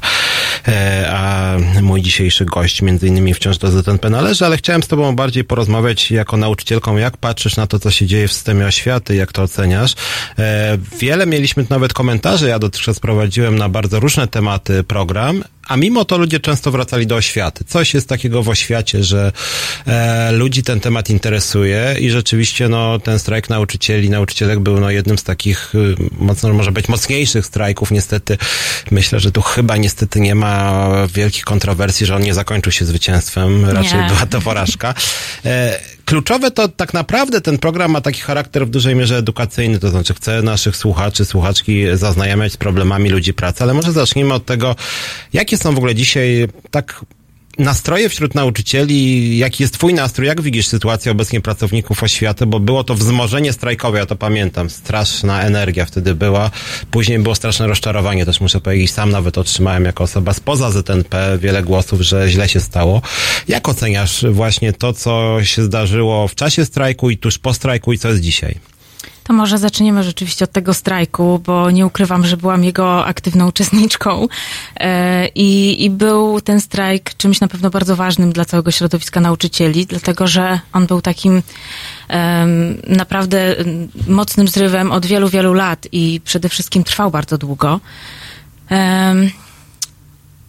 A mój dzisiejszy gość między innymi wciąż do ZNP należy, ale chciałem z tobą bardziej porozmawiać jako nauczycielką, jak patrzysz na to, co się dzieje w systemie oświaty, jak to oceniasz. E, wiele mieliśmy nawet komentarzy, ja dotychczas prowadziłem na bardzo różne tematy program, a mimo to ludzie często wracali do oświaty. Coś jest takiego w oświacie, że e, ludzi ten temat interesuje i rzeczywiście no, ten strajk nauczycieli, nauczycielek był no, jednym z takich y, mocno, może być mocniejszych strajków. Niestety myślę, że tu chyba niestety nie ma wielkich kontrowersji, że on nie zakończył się zwycięstwem. Raczej Nie. była to porażka. E, kluczowe to tak naprawdę ten program ma taki charakter w dużej mierze edukacyjny, to znaczy chce naszych słuchaczy, słuchaczki zaznajamiać z problemami ludzi pracy, ale może zacznijmy od tego, jakie są w ogóle dzisiaj tak nastroje wśród nauczycieli, jaki jest twój nastrój, jak widzisz sytuację obecnie pracowników oświaty, bo było to wzmożenie strajkowe, ja to pamiętam, straszna energia wtedy była, później było straszne rozczarowanie, też muszę powiedzieć, sam nawet otrzymałem jako osoba spoza ZNP wiele głosów, że źle się stało. Jak oceniasz właśnie to, co się zdarzyło w czasie strajku i tuż po strajku i co jest dzisiaj? To może zaczniemy rzeczywiście od tego strajku, bo nie ukrywam, że byłam jego aktywną uczestniczką E, i, i był ten strajk czymś na pewno bardzo ważnym dla całego środowiska nauczycieli, dlatego że on był takim naprawdę mocnym zrywem od wielu, wielu lat i przede wszystkim trwał bardzo długo.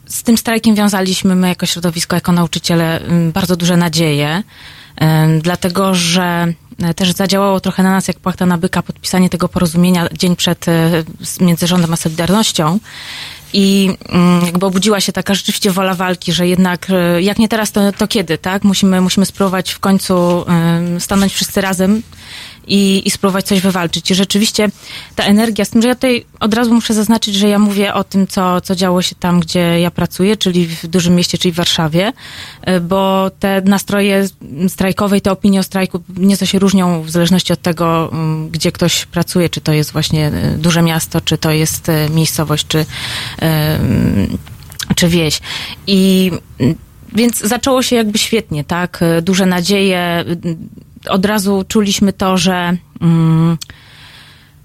Z tym strajkiem wiązaliśmy my jako środowisko, jako nauczyciele bardzo duże nadzieje, dlatego że też zadziałało trochę na nas jak płachta na byka podpisanie tego porozumienia dzień przed e, między rządem a Solidarnością. I mm, jakby obudziła się taka rzeczywiście wola walki, że jednak e, jak nie teraz, to, to kiedy, tak? Musimy, musimy spróbować w końcu stanąć wszyscy razem i, i spróbować coś wywalczyć. I rzeczywiście ta energia, z tym, że ja tutaj od razu muszę zaznaczyć, że ja mówię o tym, co, co działo się tam, gdzie ja pracuję, czyli w dużym mieście, czyli w Warszawie, e, bo te nastroje strajkowe i te opinie o strajku nieco się różnią w zależności od tego, mm, gdzie ktoś pracuje, czy to jest właśnie e, duże miasto, czy to jest e, miejscowość, czy, em, czy wieś. I mm, więc zaczęło się jakby świetnie, tak? Duże nadzieje. Od razu czuliśmy to, że, mm,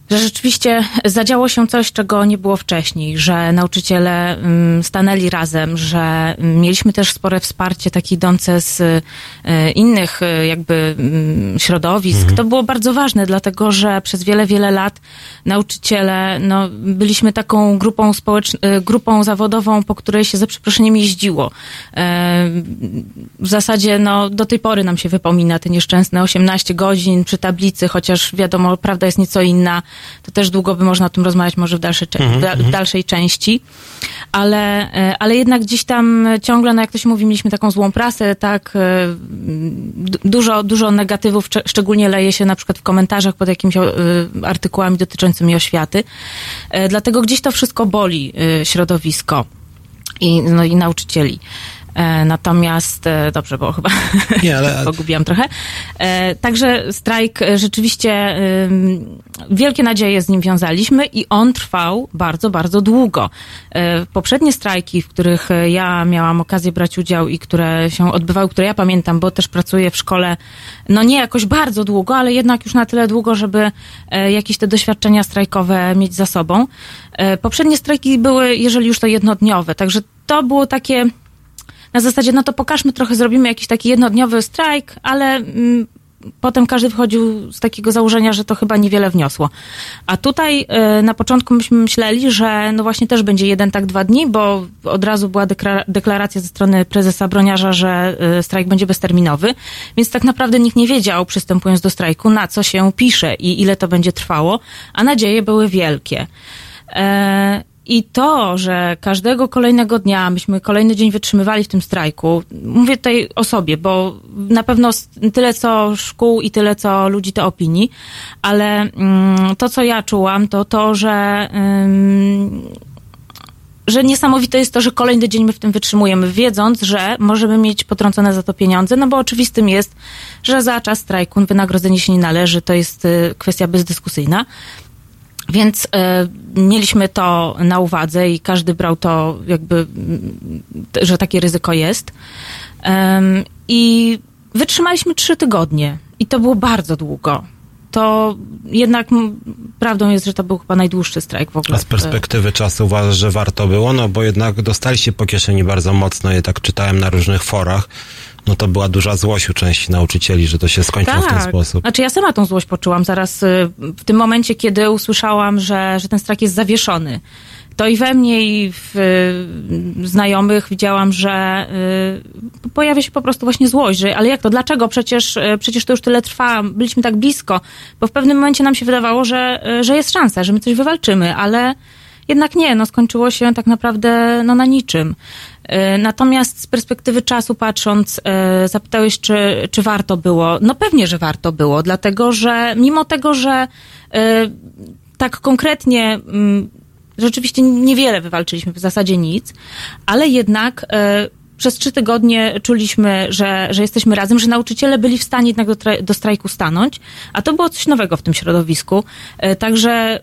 że rzeczywiście zadziało się coś, czego nie było wcześniej, że nauczyciele mm, stanęli razem, że mm, mieliśmy też spore wsparcie takie idące z e, innych e, jakby mm, środowisk. To było bardzo ważne, dlatego że przez wiele, wiele lat nauczyciele, no, byliśmy taką grupą społeczną, grupą zawodową, po której się za przeproszeniem jeździło. W zasadzie, no, do tej pory nam się wypomina te nieszczęsne 18 godzin przy tablicy, chociaż wiadomo, prawda jest nieco inna. To też długo by można o tym rozmawiać, może w dalszej, cze- w w dalszej części. Ale, e, ale jednak gdzieś tam ciągle, no jak to się mówi, mieliśmy taką złą prasę, tak, e, dużo, dużo negatywów, szcz- szczególnie leje się na przykład w komentarzach pod jakimiś e, artykułami dotyczącymi oświaty. Dlatego gdzieś to wszystko boli środowisko i, no, i nauczycieli. E, Natomiast, e, dobrze, bo chyba Nie, ale- pogubiłam trochę. E, Także strajk rzeczywiście wielkie nadzieje z nim wiązaliśmy i on trwał bardzo, bardzo długo. Poprzednie strajki, w których ja miałam okazję brać udział i które się odbywały, które ja pamiętam, bo też pracuję w szkole, no nie jakoś bardzo długo, ale jednak już na tyle długo, żeby jakieś te doświadczenia strajkowe mieć za sobą. Poprzednie strajki były, jeżeli już to jednodniowe, także to było takie na zasadzie, no to pokażmy trochę, zrobimy jakiś taki jednodniowy strajk, ale mm, potem każdy wychodził z takiego założenia, że to chyba niewiele wniosło. A tutaj y, na początku myśmy myśleli, że no właśnie też będzie jeden tak dwa dni, bo od razu była deklara- deklaracja ze strony prezesa Broniarza, że y, strajk będzie bezterminowy, więc tak naprawdę nikt nie wiedział, przystępując do strajku, na co się pisze i ile to będzie trwało, a nadzieje były wielkie. E, I to, że każdego kolejnego dnia myśmy kolejny dzień wytrzymywali w tym strajku, mówię tutaj o sobie, bo na pewno tyle co szkół i tyle co ludzi to opinii, ale mm, to, co ja czułam, to to, że ym, że niesamowite jest to, że kolejny dzień my w tym wytrzymujemy, wiedząc, że możemy mieć potrącone za to pieniądze, no bo oczywistym jest, że za czas strajku wynagrodzenie się nie należy, to jest y, kwestia bezdyskusyjna. Więc e, mieliśmy to na uwadze i każdy brał to jakby, mm, że takie ryzyko jest. Em, I wytrzymaliśmy trzy tygodnie i to było bardzo długo. To jednak prawdą jest, że to był chyba najdłuższy strajk w ogóle. A z perspektywy czasu uważasz, że warto było? No bo jednak dostaliście po kieszeni bardzo mocno, ja tak czytałem na różnych forach. No to była duża złość u części nauczycieli, że to się skończyło w ten sposób. Znaczy ja sama tą złość poczułam zaraz y, w tym momencie, kiedy usłyszałam, że, że ten strajk jest zawieszony. To i we mnie, i w y, znajomych widziałam, że y, pojawia się po prostu właśnie złość, że ale jak to, dlaczego? Przecież, przecież to już tyle trwa, byliśmy tak blisko, bo w pewnym momencie nam się wydawało, że, że jest szansa, że my coś wywalczymy, ale jednak nie, no skończyło się tak naprawdę no, na niczym. Y, Natomiast z perspektywy czasu patrząc, y, zapytałeś, czy, czy warto było. No pewnie, że warto było, dlatego że mimo tego, że y, tak konkretnie mm, rzeczywiście niewiele wywalczyliśmy, w zasadzie nic, ale jednak e, przez trzy tygodnie czuliśmy, że, że jesteśmy razem, że nauczyciele byli w stanie jednak do, do strajku stanąć, a to było coś nowego w tym środowisku. E, Także, e,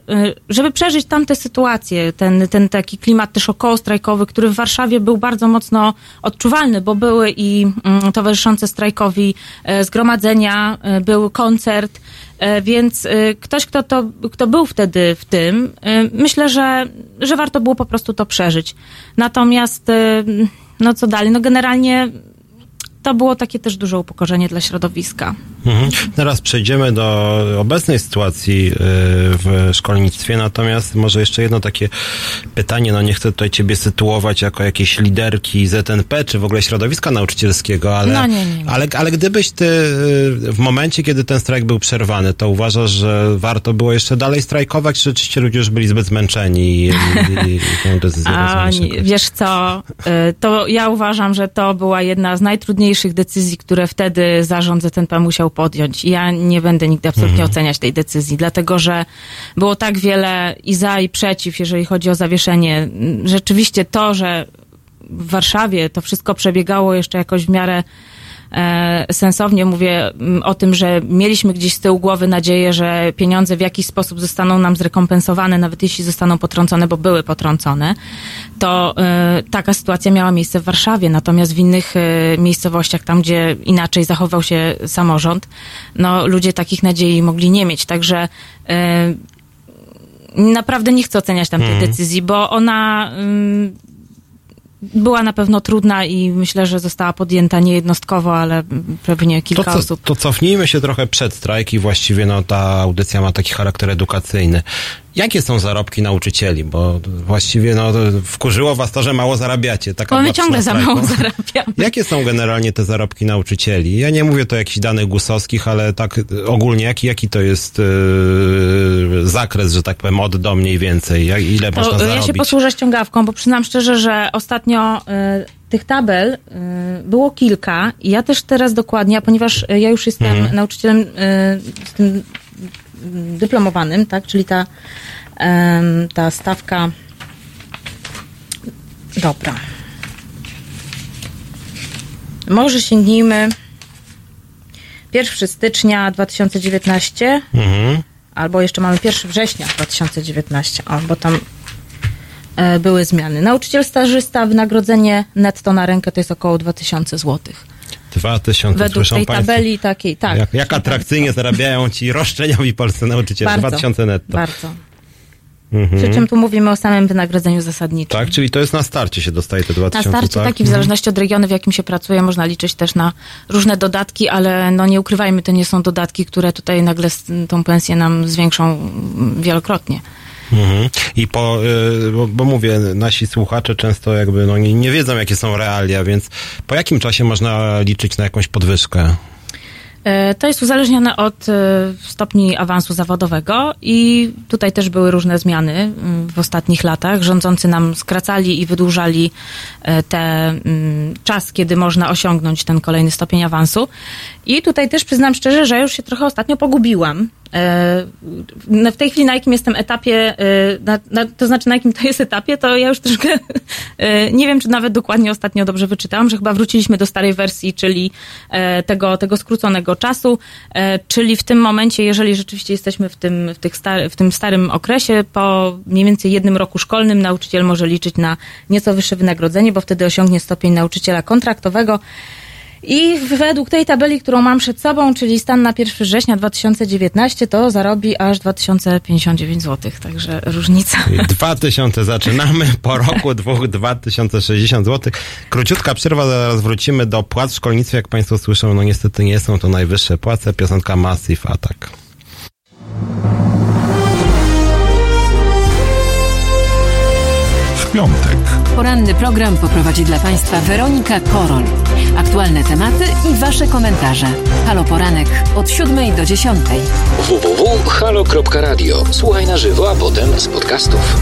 żeby przeżyć tamte sytuacje, ten, ten taki klimat też okołostrajkowy, który w Warszawie był bardzo mocno odczuwalny, bo były i mm, towarzyszące strajkowi e, zgromadzenia, był koncert, Więc ktoś, kto, to, kto był wtedy w tym, myślę, że, że warto było po prostu to przeżyć. Natomiast, no co dalej? No generalnie to było takie też duże upokorzenie dla środowiska. Mhm. Teraz przejdziemy do obecnej sytuacji y, w szkolnictwie, natomiast może jeszcze jedno takie pytanie, no nie chcę tutaj ciebie sytuować jako jakiejś liderki ZNP, czy w ogóle środowiska nauczycielskiego, ale, No nie, nie, nie. ale, ale gdybyś ty y, w momencie, kiedy ten strajk był przerwany, to uważasz, że warto było jeszcze dalej strajkować, czy rzeczywiście ludzie już byli zbyt zmęczeni i, i, i tę decyzję A wiesz co, y, to ja uważam, że to była jedna z najtrudniejszych decyzji, które wtedy zarząd ZNP musiał podjąć. I ja nie będę nigdy absolutnie oceniać tej decyzji, dlatego że było tak wiele i za i przeciw, jeżeli chodzi o zawieszenie. Rzeczywiście to, że w Warszawie to wszystko przebiegało jeszcze jakoś w miarę sensownie. Mówię mm, o tym, że mieliśmy gdzieś z tyłu głowy nadzieję, że pieniądze w jakiś sposób zostaną nam zrekompensowane, nawet jeśli zostaną potrącone, bo były potrącone. To e, taka sytuacja miała miejsce w Warszawie, natomiast w innych e, miejscowościach, tam gdzie inaczej zachował się samorząd, no ludzie takich nadziei mogli nie mieć. Także e, naprawdę nie chcę oceniać tamtej Mhm. decyzji, bo ona ym, była na pewno trudna i myślę, że została podjęta nie jednostkowo, ale pewnie kilka To, co, osób. to cofnijmy się trochę przed strajk i właściwie no, ta audycja ma taki charakter edukacyjny. Jakie są zarobki nauczycieli? Bo właściwie no, wkurzyło was to, że mało zarabiacie. Taka Bo my ciągle za mało zarabiamy. Jakie są generalnie te zarobki nauczycieli? Ja nie mówię to o jakichś danych gusowskich, ale tak ogólnie jaki, jaki to jest yy, zakres, że tak powiem, od do mniej więcej? Jak, ile można To, ja zarobić? się posłużę ściągawką, bo przyznam szczerze, że ostatnio y, tych tabel y, było kilka i ja też teraz dokładnie, ponieważ ja już jestem Mhm. nauczycielem y, dyplomowanym, tak, czyli ta, ta stawka dobra. Może sięgnijmy 1 stycznia 2019 Mhm. albo jeszcze mamy 1 września 2019, o, bo tam e, były zmiany. Nauczyciel stażysta, wynagrodzenie netto na rękę to jest około 2000 zł. Dwa tysiące, Według słyszą tej państwo? tabeli takiej, tak. jak, jak atrakcyjnie zarabiają ci roszczeniowi polscy nauczyciele. Bardzo, 2000 netto. Bardzo. Mhm. Przy czym tu mówimy o samym wynagrodzeniu zasadniczym. Tak, czyli to jest na starcie się dostaje te 2000, Na starcie tak? taki, w zależności od regionu, w jakim się pracuje, można liczyć też na różne dodatki, ale no nie ukrywajmy, to nie są dodatki, które tutaj nagle tą pensję nam zwiększą mm, wielokrotnie. Mhm. I po, y, bo, bo mówię, nasi słuchacze często jakby no, nie, nie wiedzą, jakie są realia, więc po jakim czasie można liczyć na jakąś podwyżkę? E, To jest uzależnione od e, stopni awansu zawodowego i tutaj też były różne zmiany mm, w ostatnich latach. Rządzący nam skracali i wydłużali e, te mm, czas, kiedy można osiągnąć ten kolejny stopień awansu. I tutaj też przyznam szczerze, że już się trochę ostatnio pogubiłam, w tej chwili na jakim jestem etapie, e, na, na, to znaczy na jakim to jest etapie, to ja już troszkę e, nie wiem, czy nawet dokładnie ostatnio dobrze wyczytałam, że chyba wróciliśmy do starej wersji, czyli e, tego, tego skróconego czasu, e, czyli w tym momencie, jeżeli rzeczywiście jesteśmy w tym, w, tych stary, w tym starym okresie, po mniej więcej jednym roku szkolnym nauczyciel może liczyć na nieco wyższe wynagrodzenie, bo wtedy osiągnie stopień nauczyciela kontraktowego. I według tej tabeli, którą mam przed sobą, czyli stan na 1 września 2019, to zarobi aż 2059 zł. Także różnica. 2000 zaczynamy, po roku dwóch 2060 zł. Króciutka przerwa, zaraz wrócimy do płac w szkolnictwie. Jak Państwo słyszą, no niestety nie są to najwyższe płace. Piosenka Massive Attack. W piątek. Poranny program poprowadzi dla Państwa Weronika Korol. Aktualne tematy i Wasze komentarze. Halo Poranek od 7 do 10. www.halo.radio. Słuchaj na żywo, a potem z podcastów.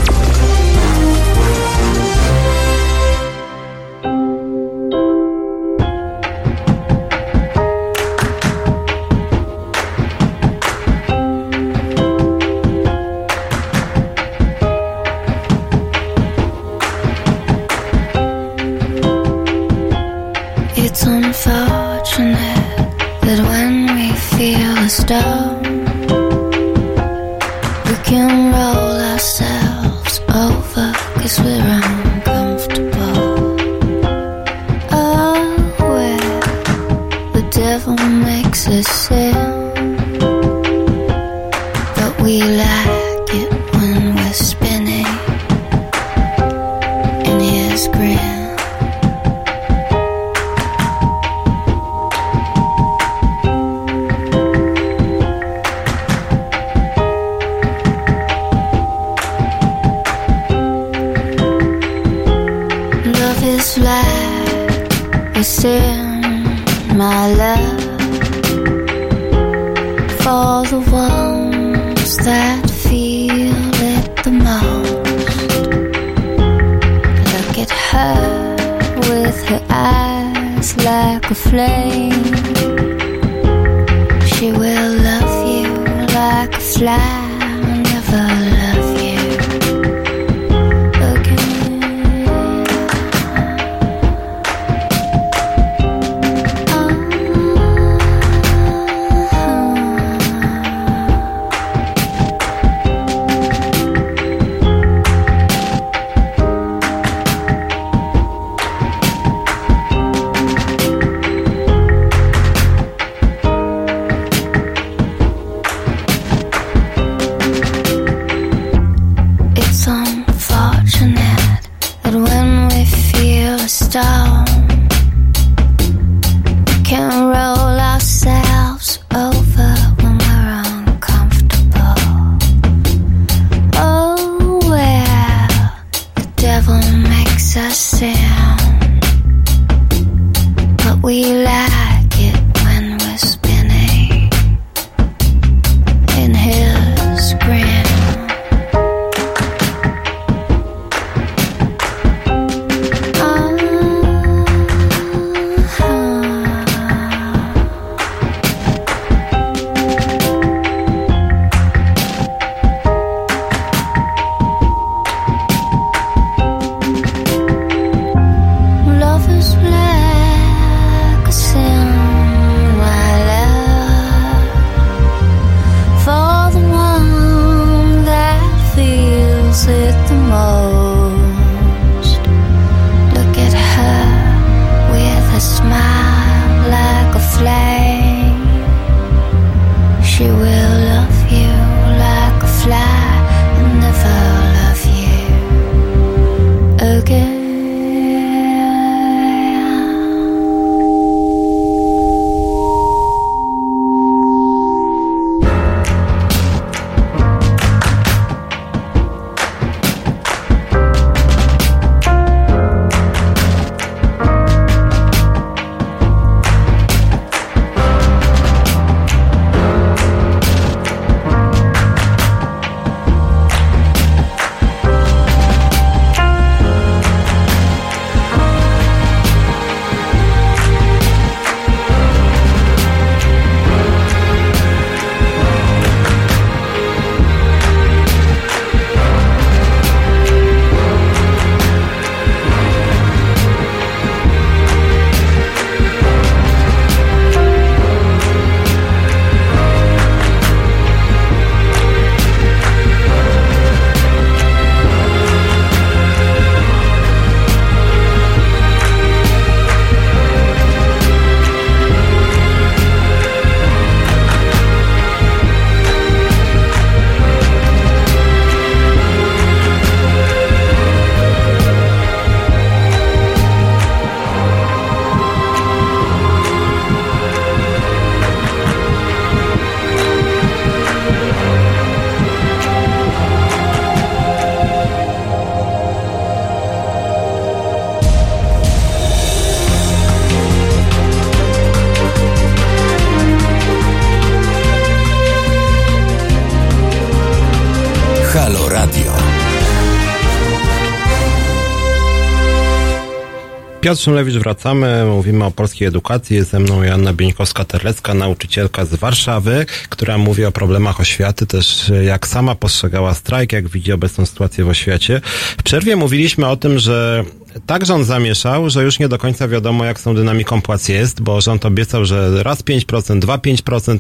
Piotr Szymlewicz, wracamy. Mówimy o polskiej edukacji. Jest ze mną Joanna Bieńkowska-Terlecka, nauczycielka z Warszawy, która mówi o problemach oświaty, też jak sama postrzegała strajk, jak widzi obecną sytuację w oświacie. W przerwie mówiliśmy o tym, że tak rząd zamieszał, że już nie do końca wiadomo, jak z tą dynamiką płac jest, bo rząd obiecał, że raz 5%, dwa 5%.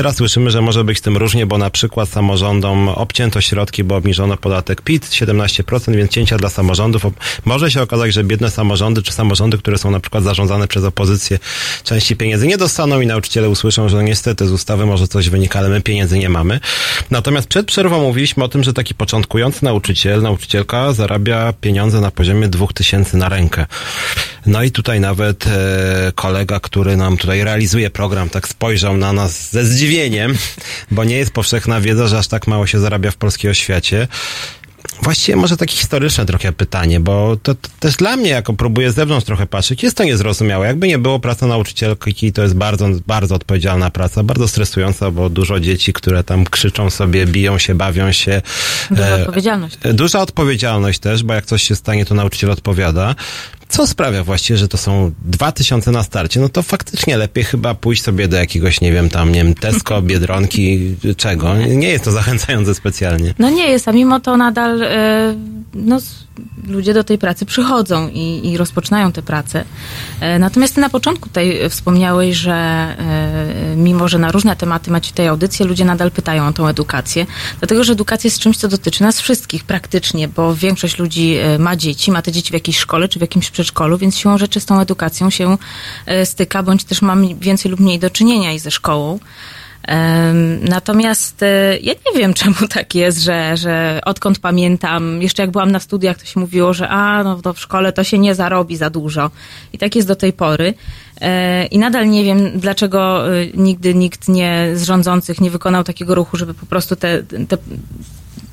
Teraz słyszymy, że może być z tym różnie, bo na przykład samorządom obcięto środki, bo obniżono podatek PIT 17%, więc cięcia dla samorządów. Może się okazać, że biedne samorządy, czy samorządy, które są na przykład zarządzane przez opozycję, części pieniędzy nie dostaną i nauczyciele usłyszą, że no niestety z ustawy może coś wynika, ale my pieniędzy nie mamy. Natomiast przed przerwą mówiliśmy o tym, że taki początkujący nauczyciel, nauczycielka zarabia pieniądze na poziomie 2000 tysięcy na rękę. No i tutaj nawet e, kolega, który nam tutaj realizuje program, tak spojrzał na nas ze zdziwieniem, bo nie jest powszechna wiedza, że aż tak mało się zarabia w polskiej oświacie. Właściwie może takie historyczne trochę pytanie, bo to, to, też dla mnie, jako próbuję z zewnątrz trochę patrzeć, jest to niezrozumiałe. Jakby nie było praca nauczycielki, to jest bardzo, bardzo odpowiedzialna praca, bardzo stresująca, bo dużo dzieci, które tam krzyczą sobie, biją się, bawią się. Duża e, odpowiedzialność. Duża odpowiedzialność też, bo jak coś się stanie, to nauczyciel odpowiada co sprawia właściwie, że to są dwa tysiące na starcie? No to faktycznie lepiej chyba pójść sobie do jakiegoś, nie wiem, tam, nie wiem, Tesco, Biedronki, czego. Nie jest to zachęcające specjalnie. No nie jest, a mimo to nadal, e, no ludzie do tej pracy przychodzą i, i rozpoczynają tę pracę. E, natomiast na początku tutaj wspomniałeś, że e, mimo, że na różne tematy macie tej audycję, ludzie nadal pytają o tą edukację. Dlatego, że edukacja jest czymś, co dotyczy nas wszystkich praktycznie, bo większość ludzi e, ma dzieci, ma te dzieci w jakiejś szkole czy w jakimś przedszkolu, więc siłą rzeczy z tą edukacją się styka, bądź też mam więcej lub mniej do czynienia i ze szkołą. Natomiast e, ja nie wiem, czemu tak jest, że, że odkąd pamiętam, jeszcze jak byłam na studiach, to się mówiło, że a, no to w szkole to się nie zarobi za dużo. I tak jest do tej pory. E, I nadal nie wiem, dlaczego e, nigdy nikt nie z rządzących nie wykonał takiego ruchu, żeby po prostu te, te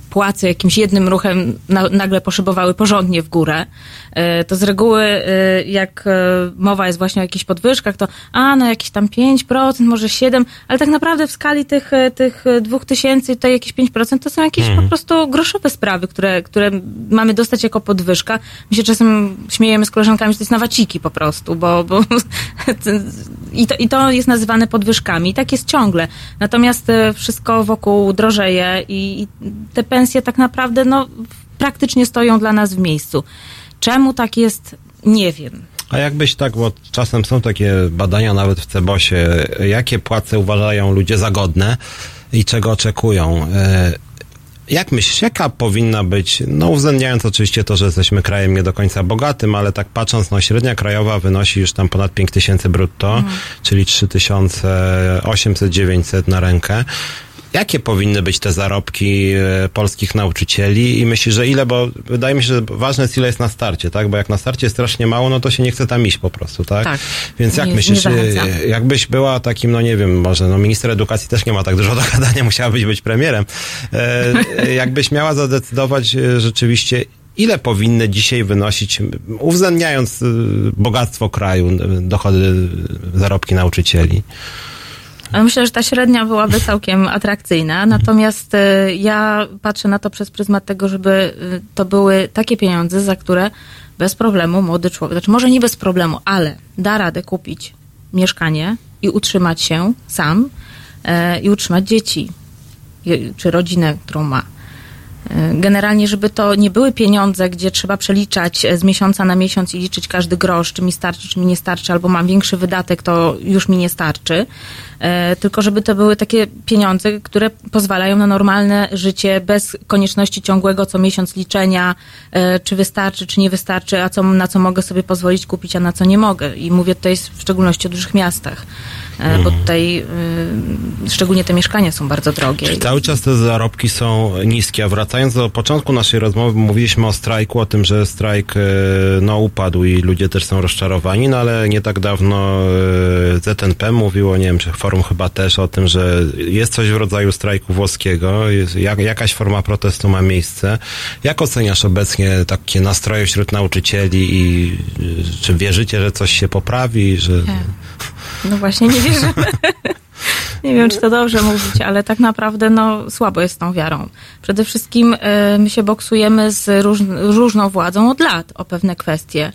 płace jakimś jednym ruchem na, nagle poszybowały porządnie w górę, e, to z reguły e, jak e, mowa jest właśnie o jakichś podwyżkach, to a, no jakieś tam 5%, może 7%, ale tak naprawdę w skali tych, tych 2000 to jakieś 5% to są jakieś mm. po mhm. prostu groszowe sprawy, które, które mamy dostać jako podwyżka. My się czasem śmiejemy z koleżankami, że to jest na waciki po prostu, bo, bo i, to, i to jest nazywane podwyżkami. I tak jest ciągle. Natomiast wszystko wokół drożeje i, i te pensje tak naprawdę no, praktycznie stoją dla nas w miejscu. Czemu tak jest, nie wiem. A jakbyś tak, bo czasem są takie badania nawet w Cebosie, jakie płace uważają ludzie za godne i czego oczekują? E, jak myślisz, jaka powinna być, no uwzględniając oczywiście to, że jesteśmy krajem nie do końca bogatym, ale tak patrząc, no średnia krajowa wynosi już tam ponad 5 tysięcy brutto, mhm. czyli 3800-900 na rękę jakie powinny być te zarobki e, polskich nauczycieli i myślisz, że ile, bo wydaje mi się, że ważne jest ile jest na starcie, tak? Bo jak na starcie jest strasznie mało, no to się nie chce tam iść po prostu, tak? tak. Więc jak nie, myślisz, nie e, jakbyś była takim, no nie wiem, może no minister edukacji też nie ma tak dużo do gadania, musiałabyś być premierem. E, jakbyś miała zadecydować e, rzeczywiście ile powinny dzisiaj wynosić, uwzględniając bogactwo kraju, dochody, zarobki nauczycieli? Myślę, że ta średnia byłaby całkiem atrakcyjna. Natomiast y, ja patrzę na to przez pryzmat tego, żeby y, to były takie pieniądze, za które bez problemu młody człowiek, znaczy może nie bez problemu, ale da radę kupić mieszkanie i utrzymać się sam e, i utrzymać dzieci czy rodzinę, którą ma. E, generalnie, żeby to nie były pieniądze, gdzie trzeba przeliczać z miesiąca na miesiąc i liczyć każdy grosz, czy mi starczy, czy mi nie starczy, albo mam większy wydatek, to już mi nie starczy. E, tylko żeby to były takie pieniądze, które pozwalają na normalne życie bez konieczności ciągłego co miesiąc liczenia, e, czy wystarczy, czy nie wystarczy, a co, na co mogę sobie pozwolić kupić, a na co nie mogę. I mówię tutaj w szczególności o dużych miastach. Mhm. bo tutaj y, szczególnie te mieszkania są bardzo drogie. Czyli cały czas te zarobki są niskie, a wracając do początku naszej rozmowy, mówiliśmy o strajku, o tym, że strajk no, upadł i ludzie też są rozczarowani, no ale nie tak dawno ZNP mówiło, nie wiem, czy forum chyba też o tym, że jest coś w rodzaju strajku włoskiego, jest, jak, jakaś forma protestu ma miejsce. Jak oceniasz obecnie takie nastroje wśród nauczycieli i czy wierzycie, że coś się poprawi, że... Tak. No właśnie, nie wierzę. nie wiem, czy to dobrze mówić, ale tak naprawdę no, słabo jest z tą wiarą. Przede wszystkim y, my się boksujemy z róż, różną władzą od lat o pewne kwestie.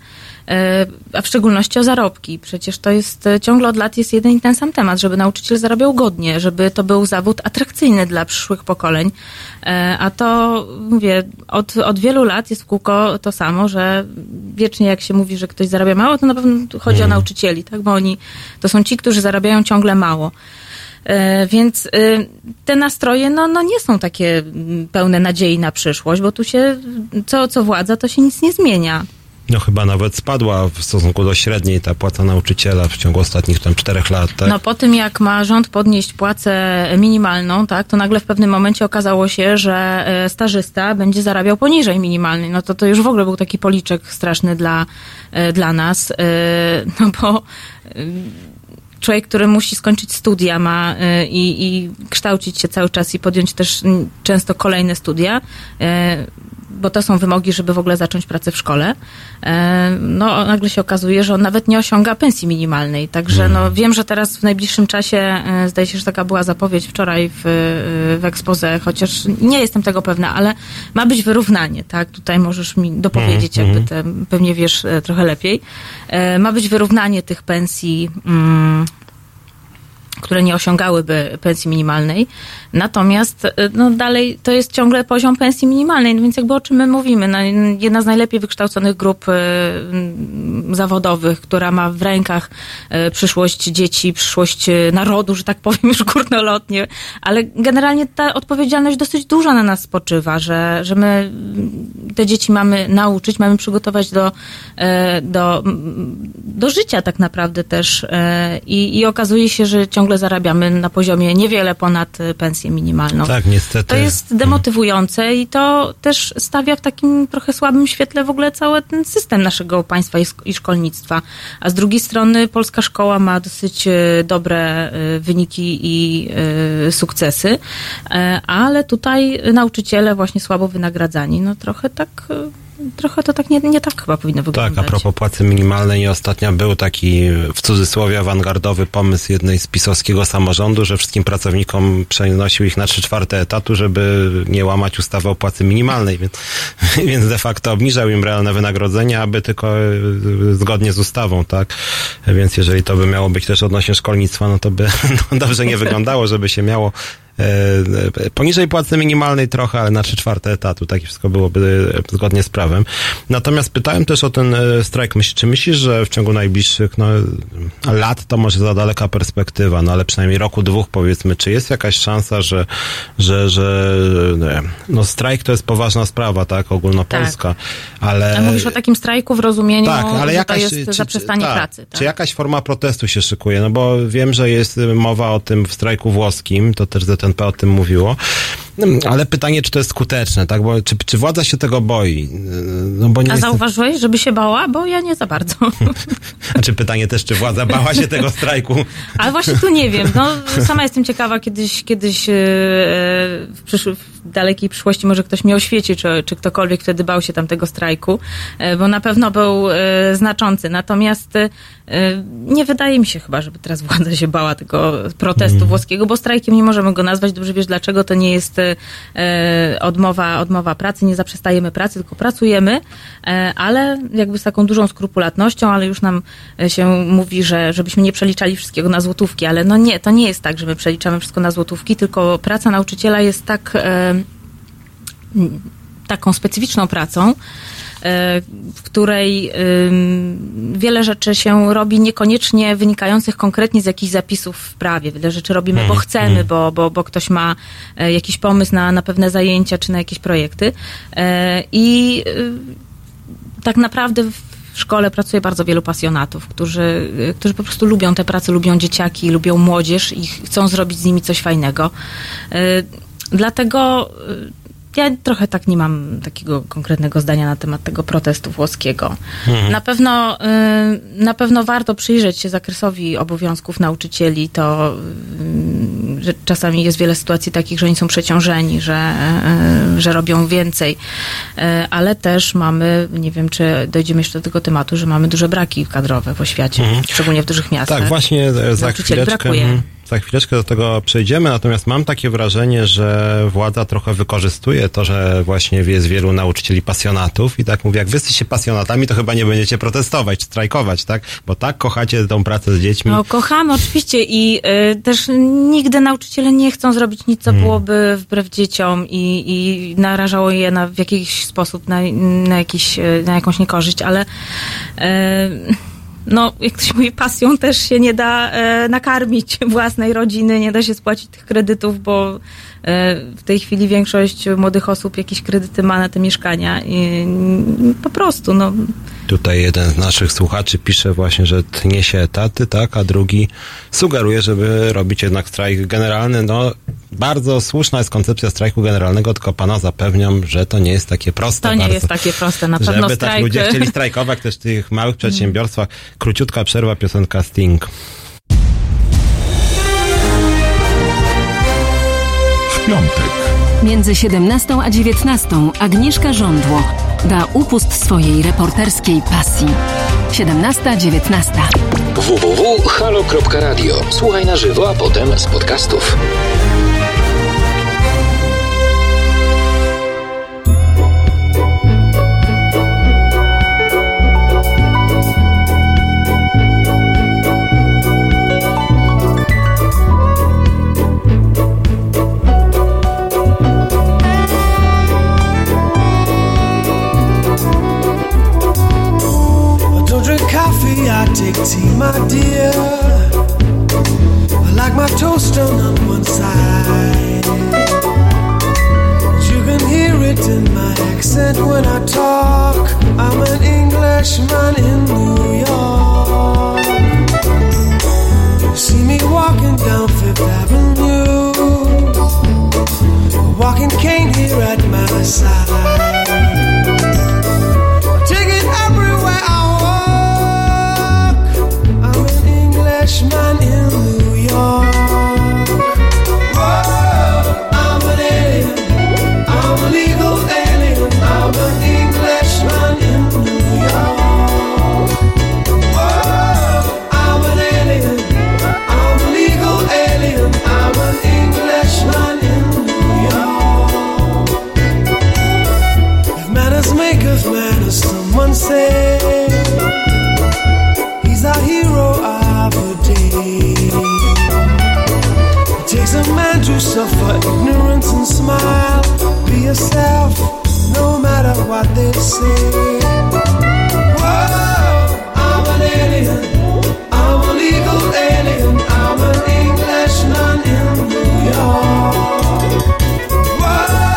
E, a w szczególności o zarobki. Przecież to jest e, ciągle od lat jest jeden i ten sam temat, żeby nauczyciel zarabiał godnie, żeby to był zawód atrakcyjny dla przyszłych pokoleń. E, A to, mówię, od, od wielu lat jest w kółko to samo, że wiecznie jak się mówi, że ktoś zarabia mało, to na pewno chodzi o nauczycieli, tak? Bo oni to są ci, którzy zarabiają ciągle mało. Więc e, te nastroje no, no nie są takie mm, pełne nadziei na przyszłość, bo tu się co, co władza, to się nic nie zmienia. No chyba nawet spadła w stosunku do średniej ta płaca nauczyciela w ciągu ostatnich tam czterech lat, tak? No po tym, jak ma rząd podnieść płacę minimalną, tak, to nagle w pewnym momencie okazało się, że e, stażysta będzie zarabiał poniżej minimalnej. No to to już w ogóle był taki policzek straszny dla, e, dla nas, e, no bo człowiek, który musi skończyć studia ma i, i kształcić się cały czas i podjąć też często kolejne studia, bo to są wymogi, żeby w ogóle zacząć pracę w szkole, e, no nagle się okazuje, że on nawet nie osiąga pensji minimalnej. Także no wiem, że teraz w najbliższym czasie, e, zdaje się, że taka była zapowiedź wczoraj w, e, w ekspoze, chociaż nie jestem tego pewna, ale ma być wyrównanie, tak? Tutaj możesz mi dopowiedzieć, Mhm, jakby te, pewnie wiesz trochę lepiej. Ma być wyrównanie tych pensji mm, które nie osiągałyby pensji minimalnej. Natomiast y, no, dalej to jest ciągle poziom pensji minimalnej, no więc jakby o czym my mówimy? No, jedna z najlepiej wykształconych grup y, zawodowych, która ma w rękach y, przyszłość dzieci, przyszłość y, narodu, że tak powiem już górnolotnie, ale generalnie ta odpowiedzialność dosyć duża na nas spoczywa, że, że my mm, te dzieci mamy nauczyć, mamy przygotować do, e, do, do życia tak naprawdę też e, i, i okazuje się, że ciągle zarabiamy na poziomie niewiele ponad e, pensję minimalną. Tak, niestety. To jest demotywujące i to też stawia w takim trochę słabym świetle w ogóle cały ten system naszego państwa i, szkolnictwa. A z drugiej strony polska szkoła ma dosyć e, dobre e, wyniki i sukcesy, ale tutaj nauczyciele właśnie słabo wynagradzani. No trochę tak, trochę to tak nie, nie tak chyba powinno wyglądać. Tak, a propos płacy minimalnej, ostatnio był taki w cudzysłowie awangardowy pomysł jednej z pisowskiego samorządu, że wszystkim pracownikom przenosił ich na trzy czwarte etatu, żeby nie łamać ustawy o płacy minimalnej, więc, więc de facto obniżał im realne wynagrodzenie, aby tylko e, zgodnie z ustawą, tak? Więc jeżeli to by miało być też odnośnie szkolnictwa, no to by no, dobrze nie wyglądało, żeby się miało poniżej płacy minimalnej trochę, ale na trzy czwarte etatu, tak i wszystko byłoby e, zgodnie z prawem. Natomiast pytałem też o ten e, strajk. Myśl, czy myślisz, że w ciągu najbliższych no, lat to może za daleka perspektywa, no ale przynajmniej roku, dwóch powiedzmy, czy jest jakaś szansa, że, że, że nie, no strajk to jest poważna sprawa, tak, ogólnopolska, ale... A mówisz o takim strajku w rozumieniu, Tak, ale że jakaś, to jest czy- zaprzestanie tak, pracy. Tak? Czy jakaś forma protestu się szykuje? No bo wiem, że jest mowa o tym w strajku włoskim, to też ZNP o tym mówiło. Mm, Ale pytanie, czy to jest skuteczne, tak? Bo czy, czy władza się tego boi? No bo nie A zauważyłeś, żeby się bała? Bo ja nie za bardzo. Znaczy pytanie też, czy władza bała się tego strajku? Ale właśnie tu nie wiem. No, sama jestem ciekawa, kiedyś, kiedyś e, w, przysz- w dalekiej przyszłości może ktoś mnie oświeci, czy, czy ktokolwiek wtedy bał się tamtego strajku, e, bo na pewno był e, znaczący. Natomiast nie wydaje mi się chyba, żeby teraz władza się bała tego protestu włoskiego, bo strajkiem nie możemy go nazwać. Dobrze wiesz dlaczego. To nie jest odmowa, odmowa pracy, nie zaprzestajemy pracy, tylko pracujemy, e, ale jakby z taką dużą skrupulatnością, ale już nam e, się mówi, że żebyśmy nie przeliczali wszystkiego na złotówki, ale no nie, to nie jest tak, że my przeliczamy wszystko na złotówki, tylko praca nauczyciela jest tak e, taką specyficzną pracą, e, w której wiele rzeczy się robi niekoniecznie wynikających konkretnie z jakichś zapisów w prawie. Wiele rzeczy robimy, bo chcemy, bo, bo, bo ktoś ma e, jakiś pomysł na, na pewne zajęcia czy na jakieś projekty. E, I y, tak naprawdę w szkole pracuje bardzo wielu pasjonatów, którzy, y, którzy po prostu lubią tę pracę, lubią dzieciaki, lubią młodzież i chcą zrobić z nimi coś fajnego. Y, Dlatego y, ja trochę tak nie mam takiego konkretnego zdania na temat tego protestu włoskiego. Na pewno, y, na pewno warto przyjrzeć się zakresowi obowiązków nauczycieli. To, y, że czasami jest wiele sytuacji takich, że oni są przeciążeni, że, y, że robią więcej. Ale też mamy, nie wiem, czy dojdziemy jeszcze do tego tematu, że mamy duże braki kadrowe w oświacie, szczególnie w dużych miastach. Tak, właśnie e, za Nauczycieli chwileczkę, brakuje. Za chwileczkę do tego przejdziemy, natomiast mam takie wrażenie, że władza trochę wykorzystuje to, że właśnie jest wielu nauczycieli pasjonatów i tak mówię, jak wy jesteście pasjonatami, to chyba nie będziecie protestować, strajkować, tak? Bo tak kochacie tą pracę z dziećmi. No kochamy oczywiście i y, też nigdy nauczyciele nie chcą zrobić nic, co Hmm. byłoby wbrew dzieciom i, i narażało je na, w jakiś sposób na, na, jakiś, y, na jakąś niekorzyść, ale y, no, jak ktoś mówi, pasją też się nie da e, nakarmić własnej rodziny, nie da się spłacić tych kredytów, bo w tej chwili większość młodych osób jakieś kredyty ma na te mieszkania i po prostu, no, Tutaj jeden z naszych słuchaczy pisze właśnie, że tnie się etaty, tak, a drugi sugeruje, żeby robić jednak strajk generalny. No, bardzo słuszna jest koncepcja strajku generalnego, tylko pana zapewniam, że to nie jest takie proste. to nie bardzo. jest takie proste, na pewno Żeby tak strajk. ludzie chcieli strajkować też w tych małych przedsiębiorstwach. Króciutka przerwa, piosenka Sting. W piątek Między 17 a 19 Agnieszka Żądło da upust swojej reporterskiej pasji. 17-19. www.halo.radio. Słuchaj na żywo, a potem z podcastów. Coffee, I take tea, my dear. I like my toast done on one side. You can hear it in my accent when I talk. I'm an Englishman in New York. See me walking down Fifth Avenue, a walking cane here at my side. Oh. Suffer ignorance and smile. Be yourself, no matter what they say. Whoa, I'm an alien. I'm a legal alien. I'm an Englishman in New York. Whoa,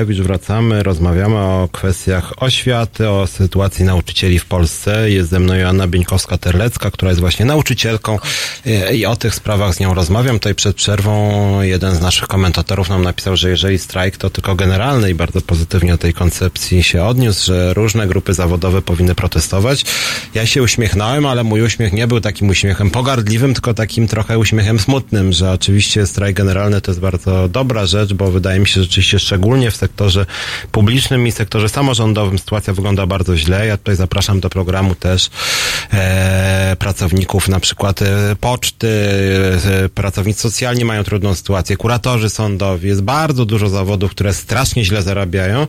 Piotr Szumlewicz, wracamy, rozmawiamy o kwestiach oświaty, o sytuacji nauczycieli w Polsce. Jest ze mną Joanna Bieńkowska-Terlecka, która jest właśnie nauczycielką e, i o tych sprawach z nią rozmawiam. Tutaj przed przerwą jeden z naszych komentatorów nam napisał, że jeżeli strajk to tylko generalny i bardzo pozytywnie do tej koncepcji się odniósł, że różne grupy zawodowe powinny protestować. Ja się uśmiechnąłem, ale mój uśmiech nie był takim uśmiechem pogardliwym, tylko takim trochę uśmiechem smutnym, że oczywiście strajk generalny to jest bardzo dobra rzecz, bo wydaje mi się, że rzeczywiście szczególnie w sektorze publicznym i sektorze samorządowym sytuacja wygląda bardzo źle. Ja tutaj zapraszam do programu też pracowników na przykład e, poczty, e, pracownicy socjalni mają trudną sytuację, kuratorzy sądowi, jest bardzo dużo zawodów, które strasznie źle zarabiają,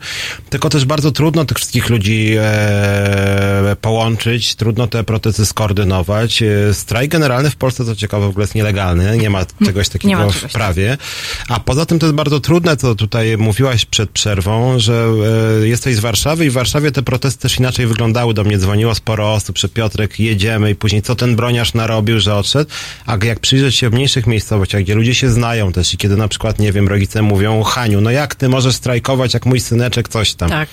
tylko też bardzo trudno tych wszystkich ludzi e, połączyć, trudno te protesty skoordynować. E, Strajk generalny w Polsce, co ciekawe, w ogóle jest nielegalny, nie ma czegoś Nie takiego ma w czegoś prawie. A poza tym to jest bardzo trudne, co tutaj mówiłaś przed przerwą, że e, jesteś z Warszawy i w Warszawie te protesty też inaczej wyglądały. Do mnie dzwoniło sporo osób, że Piotrek, jedziemy i później co ten broniarz narobił, że odszedł. A jak przyjrzeć się w mniejszych miejscowościach, gdzie ludzie się znają też i kiedy na przykład, nie wiem, rodzice mówią, Haniu, no jak ty możesz strajkować, jak mój syneczek, coś tam. Tak.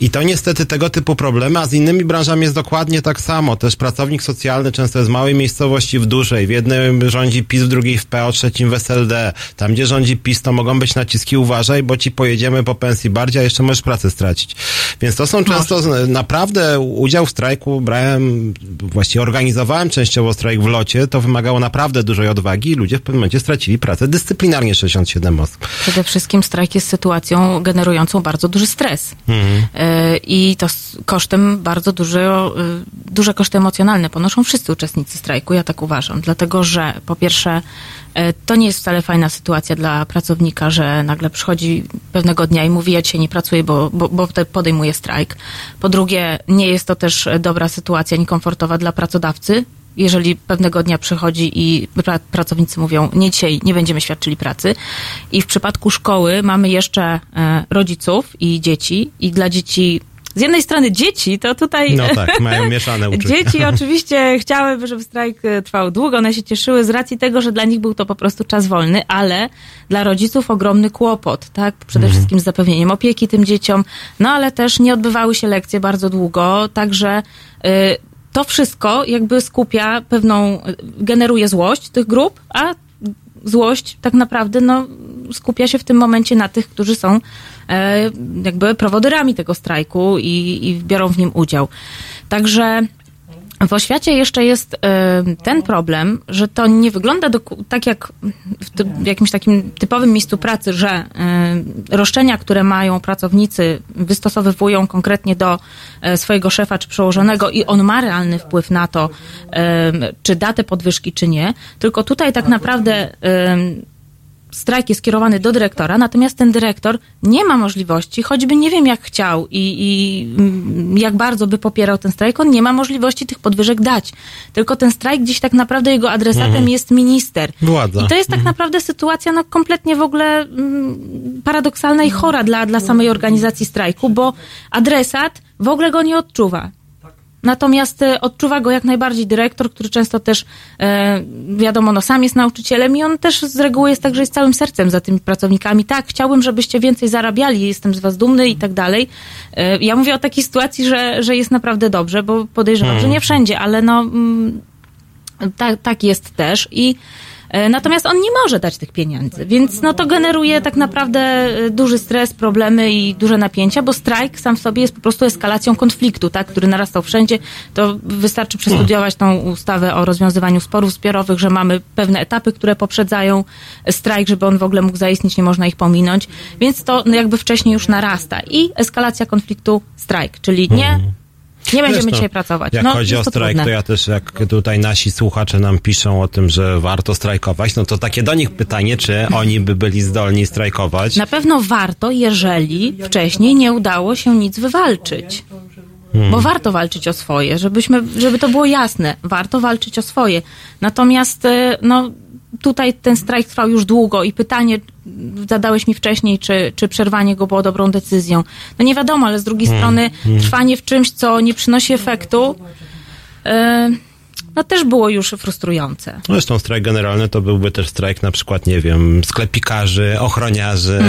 I to niestety tego typu problemy, a z innymi branżami jest dokładnie tak samo. Też pracownik socjalny często jest z małej miejscowości w dużej. W jednym rządzi PiS, w drugiej w PO, trzecim w SLD. Tam, gdzie rządzi PiS, to mogą być naciski uważaj, bo ci pojedziemy po pensji bardziej, a jeszcze możesz pracę stracić. Więc to są często naprawdę udział w strajku brałem, właściwie organizowałem częściowo strajk w locie. To wymagało naprawdę dużej odwagi i ludzie w pewnym momencie stracili pracę. Dyscyplinarnie 67 osób. Przede wszystkim strajk jest sytuacją generującą bardzo duży stres. E, I to kosztem bardzo dużo, y, duże koszty emocjonalne ponoszą wszyscy uczestnicy strajku, ja tak uważam. Dlatego, że po pierwsze, to nie jest wcale fajna sytuacja dla pracownika, że nagle przychodzi pewnego dnia i mówi, ja dzisiaj nie pracuję, bo, bo, bo podejmuję strajk. Po drugie, nie jest to też dobra sytuacja, niekomfortowa dla pracodawcy, jeżeli pewnego dnia przychodzi i pra- pracownicy mówią, nie dzisiaj nie będziemy świadczyli pracy. I w przypadku szkoły mamy jeszcze e, rodziców i dzieci i dla dzieci z jednej strony dzieci, to tutaj No tak, mają mieszane uczucia. Dzieci oczywiście chciałyby, żeby strajk e, trwał długo, one się cieszyły z racji tego, że dla nich był to po prostu czas wolny, ale dla rodziców ogromny kłopot, tak? Przede Mhm. wszystkim z zapewnieniem opieki tym dzieciom, no ale też nie odbywały się lekcje bardzo długo, także y, to wszystko jakby skupia pewną, y, generuje złość tych grup, a złość tak naprawdę no, skupia się w tym momencie na tych, którzy są e, jakby prowodyrami tego strajku i, i biorą w nim udział. Także w oświacie jeszcze jest e, ten problem, że to nie wygląda doku- tak jak w, w jakimś takim typowym miejscu pracy, że e, roszczenia, które mają pracownicy, wystosowywują konkretnie do e, swojego szefa czy przełożonego i on ma realny wpływ na to, czy da te podwyżki, czy nie. Tylko tutaj tak naprawdę strajk jest skierowany do dyrektora, natomiast ten dyrektor nie ma możliwości, choćby nie wiem jak chciał i, i mm, jak bardzo by popierał ten strajk, on nie ma możliwości tych podwyżek dać. Tylko ten strajk gdzieś tak naprawdę jego adresatem Mhm. jest minister. Władza. I to jest tak naprawdę sytuacja no, kompletnie w ogóle mm, paradoksalna i chora dla, dla samej organizacji strajku, bo adresat w ogóle go nie odczuwa. Natomiast e, odczuwa go jak najbardziej dyrektor, który często też, e, wiadomo, no sam jest nauczycielem i on też z reguły jest tak, że jest całym sercem za tymi pracownikami. Tak, chciałbym, żebyście więcej zarabiali, jestem z was dumny i tak dalej. E, ja mówię o takiej sytuacji, że, że jest naprawdę dobrze, bo podejrzewam, Hmm. że nie wszędzie, ale no tak, tak jest też i Natomiast on nie może dać tych pieniędzy, więc no to generuje tak naprawdę e, duży stres, problemy i duże napięcia, bo strajk sam w sobie jest po prostu eskalacją konfliktu, tak, który narastał wszędzie. To wystarczy przestudiować tą ustawę o rozwiązywaniu sporów zbiorowych, że mamy pewne etapy, które poprzedzają strajk, żeby on w ogóle mógł zaistnieć, nie można ich pominąć, więc to no, jakby wcześniej już narasta. I eskalacja konfliktu, strajk, czyli nie, nie będziemy no, dzisiaj pracować. Jak no, chodzi o to strajk, trudne. to ja też, jak tutaj nasi słuchacze nam piszą o tym, że warto strajkować, no to takie do nich pytanie, czy oni by byli zdolni strajkować. Na pewno warto, jeżeli wcześniej nie udało się nic wywalczyć. Bo warto walczyć o swoje, żebyśmy, żeby to było jasne. Warto walczyć o swoje. Natomiast e, no, tutaj ten strajk trwał już długo i pytanie zadałeś mi wcześniej, czy, czy przerwanie go było dobrą decyzją. No nie wiadomo, ale z drugiej strony trwanie w czymś, co nie przynosi efektu, e, no też było już frustrujące. Zresztą strajk generalny to byłby też strajk na przykład, nie wiem, sklepikarzy, ochroniarzy,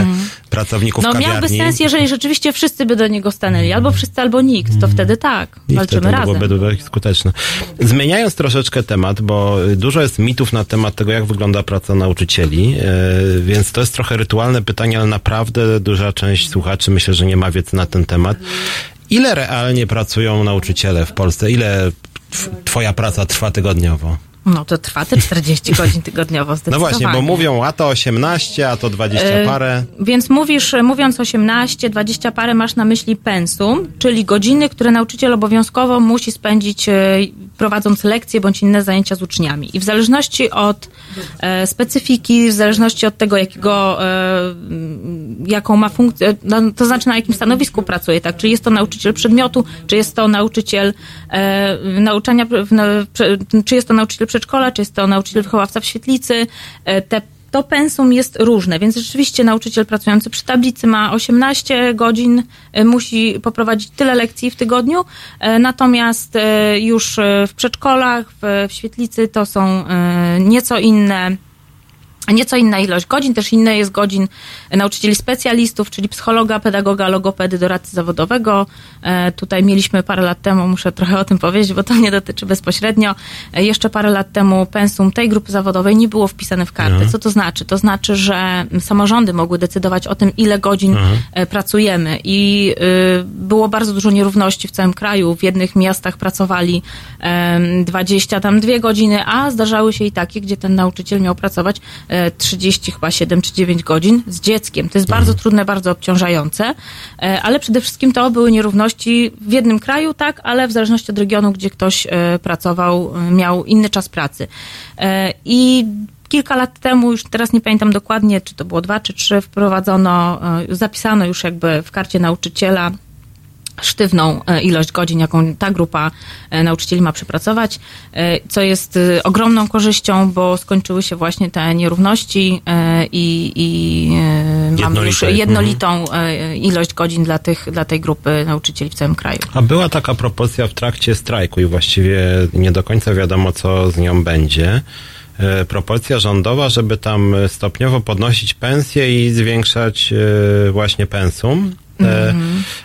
pracowników Mhm. No kawiarni. miałby sens, jeżeli rzeczywiście wszyscy by do niego stanęli, albo wszyscy, albo nikt, to wtedy tak, I walczymy wtedy razem. byłoby dość skuteczne. Zmieniając troszeczkę temat, bo dużo jest mitów na temat tego, jak wygląda praca nauczycieli, e, więc to jest trochę rytualne pytanie, ale naprawdę duża część słuchaczy myślę, że nie ma wiedzy na ten temat. Ile realnie pracują nauczyciele w Polsce? Ile twoja praca trwa tygodniowo? No to trwa te 40 godzin tygodniowo No zdecydowanie. właśnie, bo mówią a to 18, a to 20 E, parę. Więc mówisz, mówiąc 18, 20 parę, masz na myśli pensum, czyli godziny, które nauczyciel obowiązkowo musi spędzić e, prowadząc lekcje bądź inne zajęcia z uczniami. I w zależności od e, specyfiki, w zależności od tego, jakiego, e, jaką ma funkcję, no, to znaczy na jakim stanowisku pracuje, tak? Czy jest to nauczyciel przedmiotu, czy jest to nauczyciel e, nauczania, w- prze- czy jest to nauczyciel przedszkola, czy jest to nauczyciel wychowawca w świetlicy, e, te to pensum jest różne, więc rzeczywiście nauczyciel pracujący przy tablicy ma 18 godzin, e, musi poprowadzić tyle lekcji w tygodniu, e, natomiast e, już w przedszkolach, w, świetlicy to są nieco inne Nieco inna ilość godzin, też inne jest godzin nauczycieli specjalistów, czyli psychologa, pedagoga, logopedy, doradcy zawodowego. E, tutaj mieliśmy parę lat temu, muszę trochę o tym powiedzieć, bo to nie dotyczy bezpośrednio. E, jeszcze parę lat temu pensum tej grupy zawodowej nie było wpisane w kartę. Co to znaczy? To znaczy, że samorządy mogły decydować o tym, ile godzin e, pracujemy i było bardzo dużo nierówności w całym kraju. W jednych miastach pracowali em, 20 tam dwie godziny, a zdarzały się i takie, gdzie ten nauczyciel miał pracować 30 chyba 7 czy 9 godzin z dzieckiem. To jest bardzo trudne, bardzo obciążające, e, ale przede wszystkim to były nierówności w jednym kraju, tak, ale w zależności od regionu, gdzie ktoś e, pracował, e, miał inny czas pracy. I kilka lat temu, już teraz nie pamiętam dokładnie, czy to było dwa czy trzy, wprowadzono, zapisano już jakby w karcie nauczyciela sztywną e, ilość godzin, jaką ta grupa e, nauczycieli ma przepracować, e, co jest ogromną korzyścią, bo skończyły się właśnie te nierówności i, i mamy już jednolitą e, ilość godzin dla, tych, dla tej grupy nauczycieli w całym kraju. A była taka propozycja w trakcie strajku i właściwie nie do końca wiadomo, co z nią będzie. Propozycja rządowa, żeby tam stopniowo podnosić pensje i zwiększać właśnie pensum. E,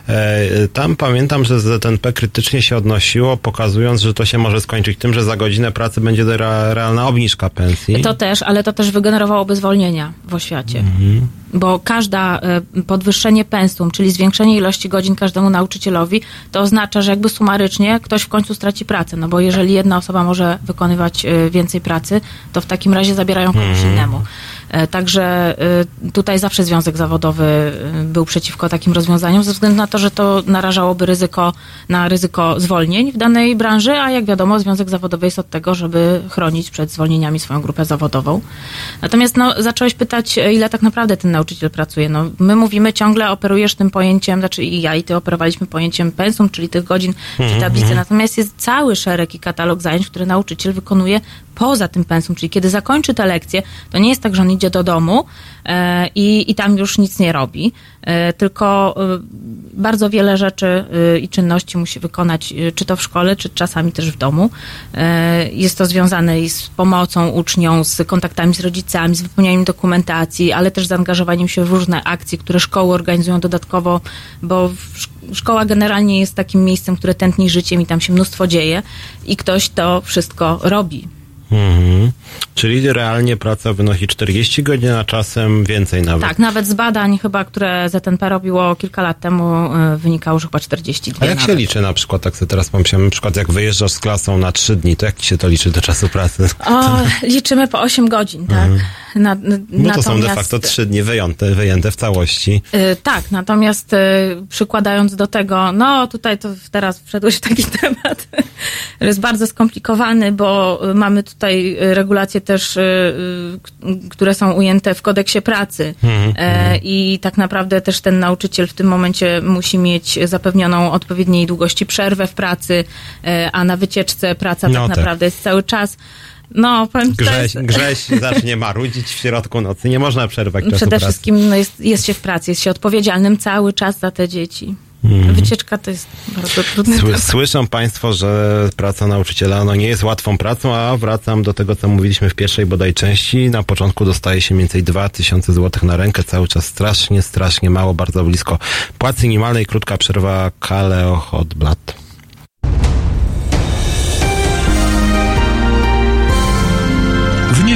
e, Tam pamiętam, że ZNP krytycznie się odnosiło, pokazując, że to się może skończyć tym, że za godzinę pracy będzie re- realna obniżka pensji. To też, ale to też wygenerowałoby zwolnienia w oświacie. Bo każda e, podwyższenie pensum, czyli zwiększenie ilości godzin każdemu nauczycielowi, to oznacza, że jakby sumarycznie ktoś w końcu straci pracę. No bo jeżeli jedna osoba może wykonywać więcej pracy, to w takim razie zabierają komuś innemu. E, Także e, tutaj zawsze Związek Zawodowy e, był przeciwko takim rozwiązaniom, ze względu na to, że to narażałoby ryzyko na ryzyko zwolnień w danej branży, a jak wiadomo, Związek Zawodowy jest od tego, żeby chronić przed zwolnieniami swoją grupę zawodową. Natomiast no, zacząłeś pytać, ile tak naprawdę ten nauczyciel pracuje. No, my mówimy ciągle, operujesz tym pojęciem, znaczy i ja i ty operowaliśmy pojęciem pensum, czyli tych godzin przy tablicy, natomiast jest cały szereg i katalog zajęć, które nauczyciel wykonuje poza tym pensum, czyli kiedy zakończy te lekcje, to nie jest tak, że on idzie do domu e, i, i tam już nic nie robi, e, tylko e, bardzo wiele rzeczy i czynności musi wykonać, czy to w szkole, czy czasami też w domu. Jest to związane z pomocą uczniom, z kontaktami z rodzicami, z wypełnianiem dokumentacji, ale też zaangażowaniem się w różne akcje, które szkoły organizują dodatkowo, bo szkoła generalnie jest takim miejscem, które tętni życiem i tam się mnóstwo dzieje i ktoś to wszystko robi. Mhm. Czyli realnie praca wynosi 40 godzin, a czasem więcej nawet. Tak, nawet z badań chyba, które ZNP robiło kilka lat temu, y, wynikało, że chyba 42 A jak się nawet. liczy na przykład, tak sobie teraz pomyślałem, na przykład jak wyjeżdżasz z klasą na trzy dni, to jak ci się to liczy do czasu pracy? O, liczymy po 8 godzin, tak. Na, Mhm. No to są de facto trzy dni wyjęte, wyjęte w całości. Y, tak, natomiast y, przykładając do tego, no tutaj to teraz wszedłeś w taki temat, jest bardzo skomplikowany, bo y, mamy tutaj y, regulacje też, y, y, które są ujęte w kodeksie pracy E, i tak naprawdę też ten nauczyciel w tym momencie musi mieć zapewnioną odpowiedniej długości przerwę w pracy, e, a na wycieczce praca No tak tak. naprawdę jest cały czas. No, powiem, Grześ, jest... grześ zacznie marudzić w środku nocy, nie można przerwać czasu Przede pracy. wszystkim no jest, jest się w pracy, jest się odpowiedzialnym cały czas za te dzieci. Wycieczka to jest bardzo trudny Sły, słyszą Państwo, że praca nauczyciela no, nie jest łatwą pracą, a wracam do tego, co mówiliśmy w pierwszej bodaj części. Na początku dostaje się mniej więcej 2000 zł na rękę, cały czas strasznie, strasznie mało, bardzo blisko płacy minimalnej. Krótka przerwa, Kaleo Hot Blood.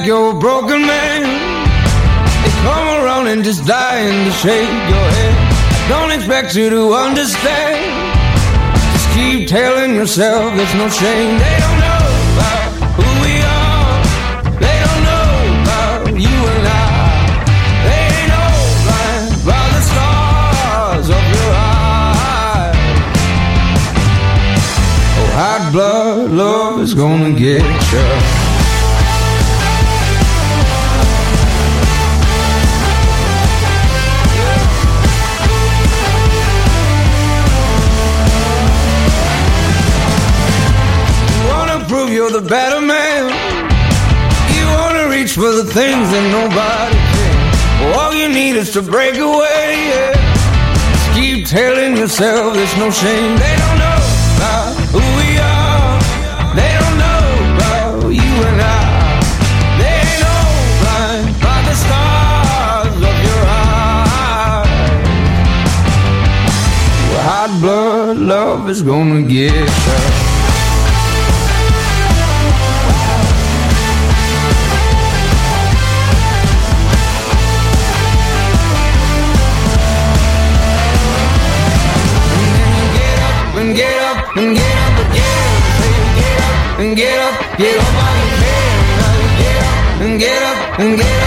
Back, you're a broken man. They come around and just dying to shake your head. Don't expect you to understand. Just keep telling yourself there's no shame. They don't know about who we are. They don't know about you and I. They ain't know blind by the stars of your eyes. Oh, hot blood love is gonna get. You you're the better man. You wanna reach for the things that nobody can. All you need is to break away. Yeah. Just keep telling yourself there's no shame. They don't know about who we are. They don't know about you and I. They ain't know blind by the stars of your eyes. Hot blood love is gonna get you. Get up, get up, get up, get up.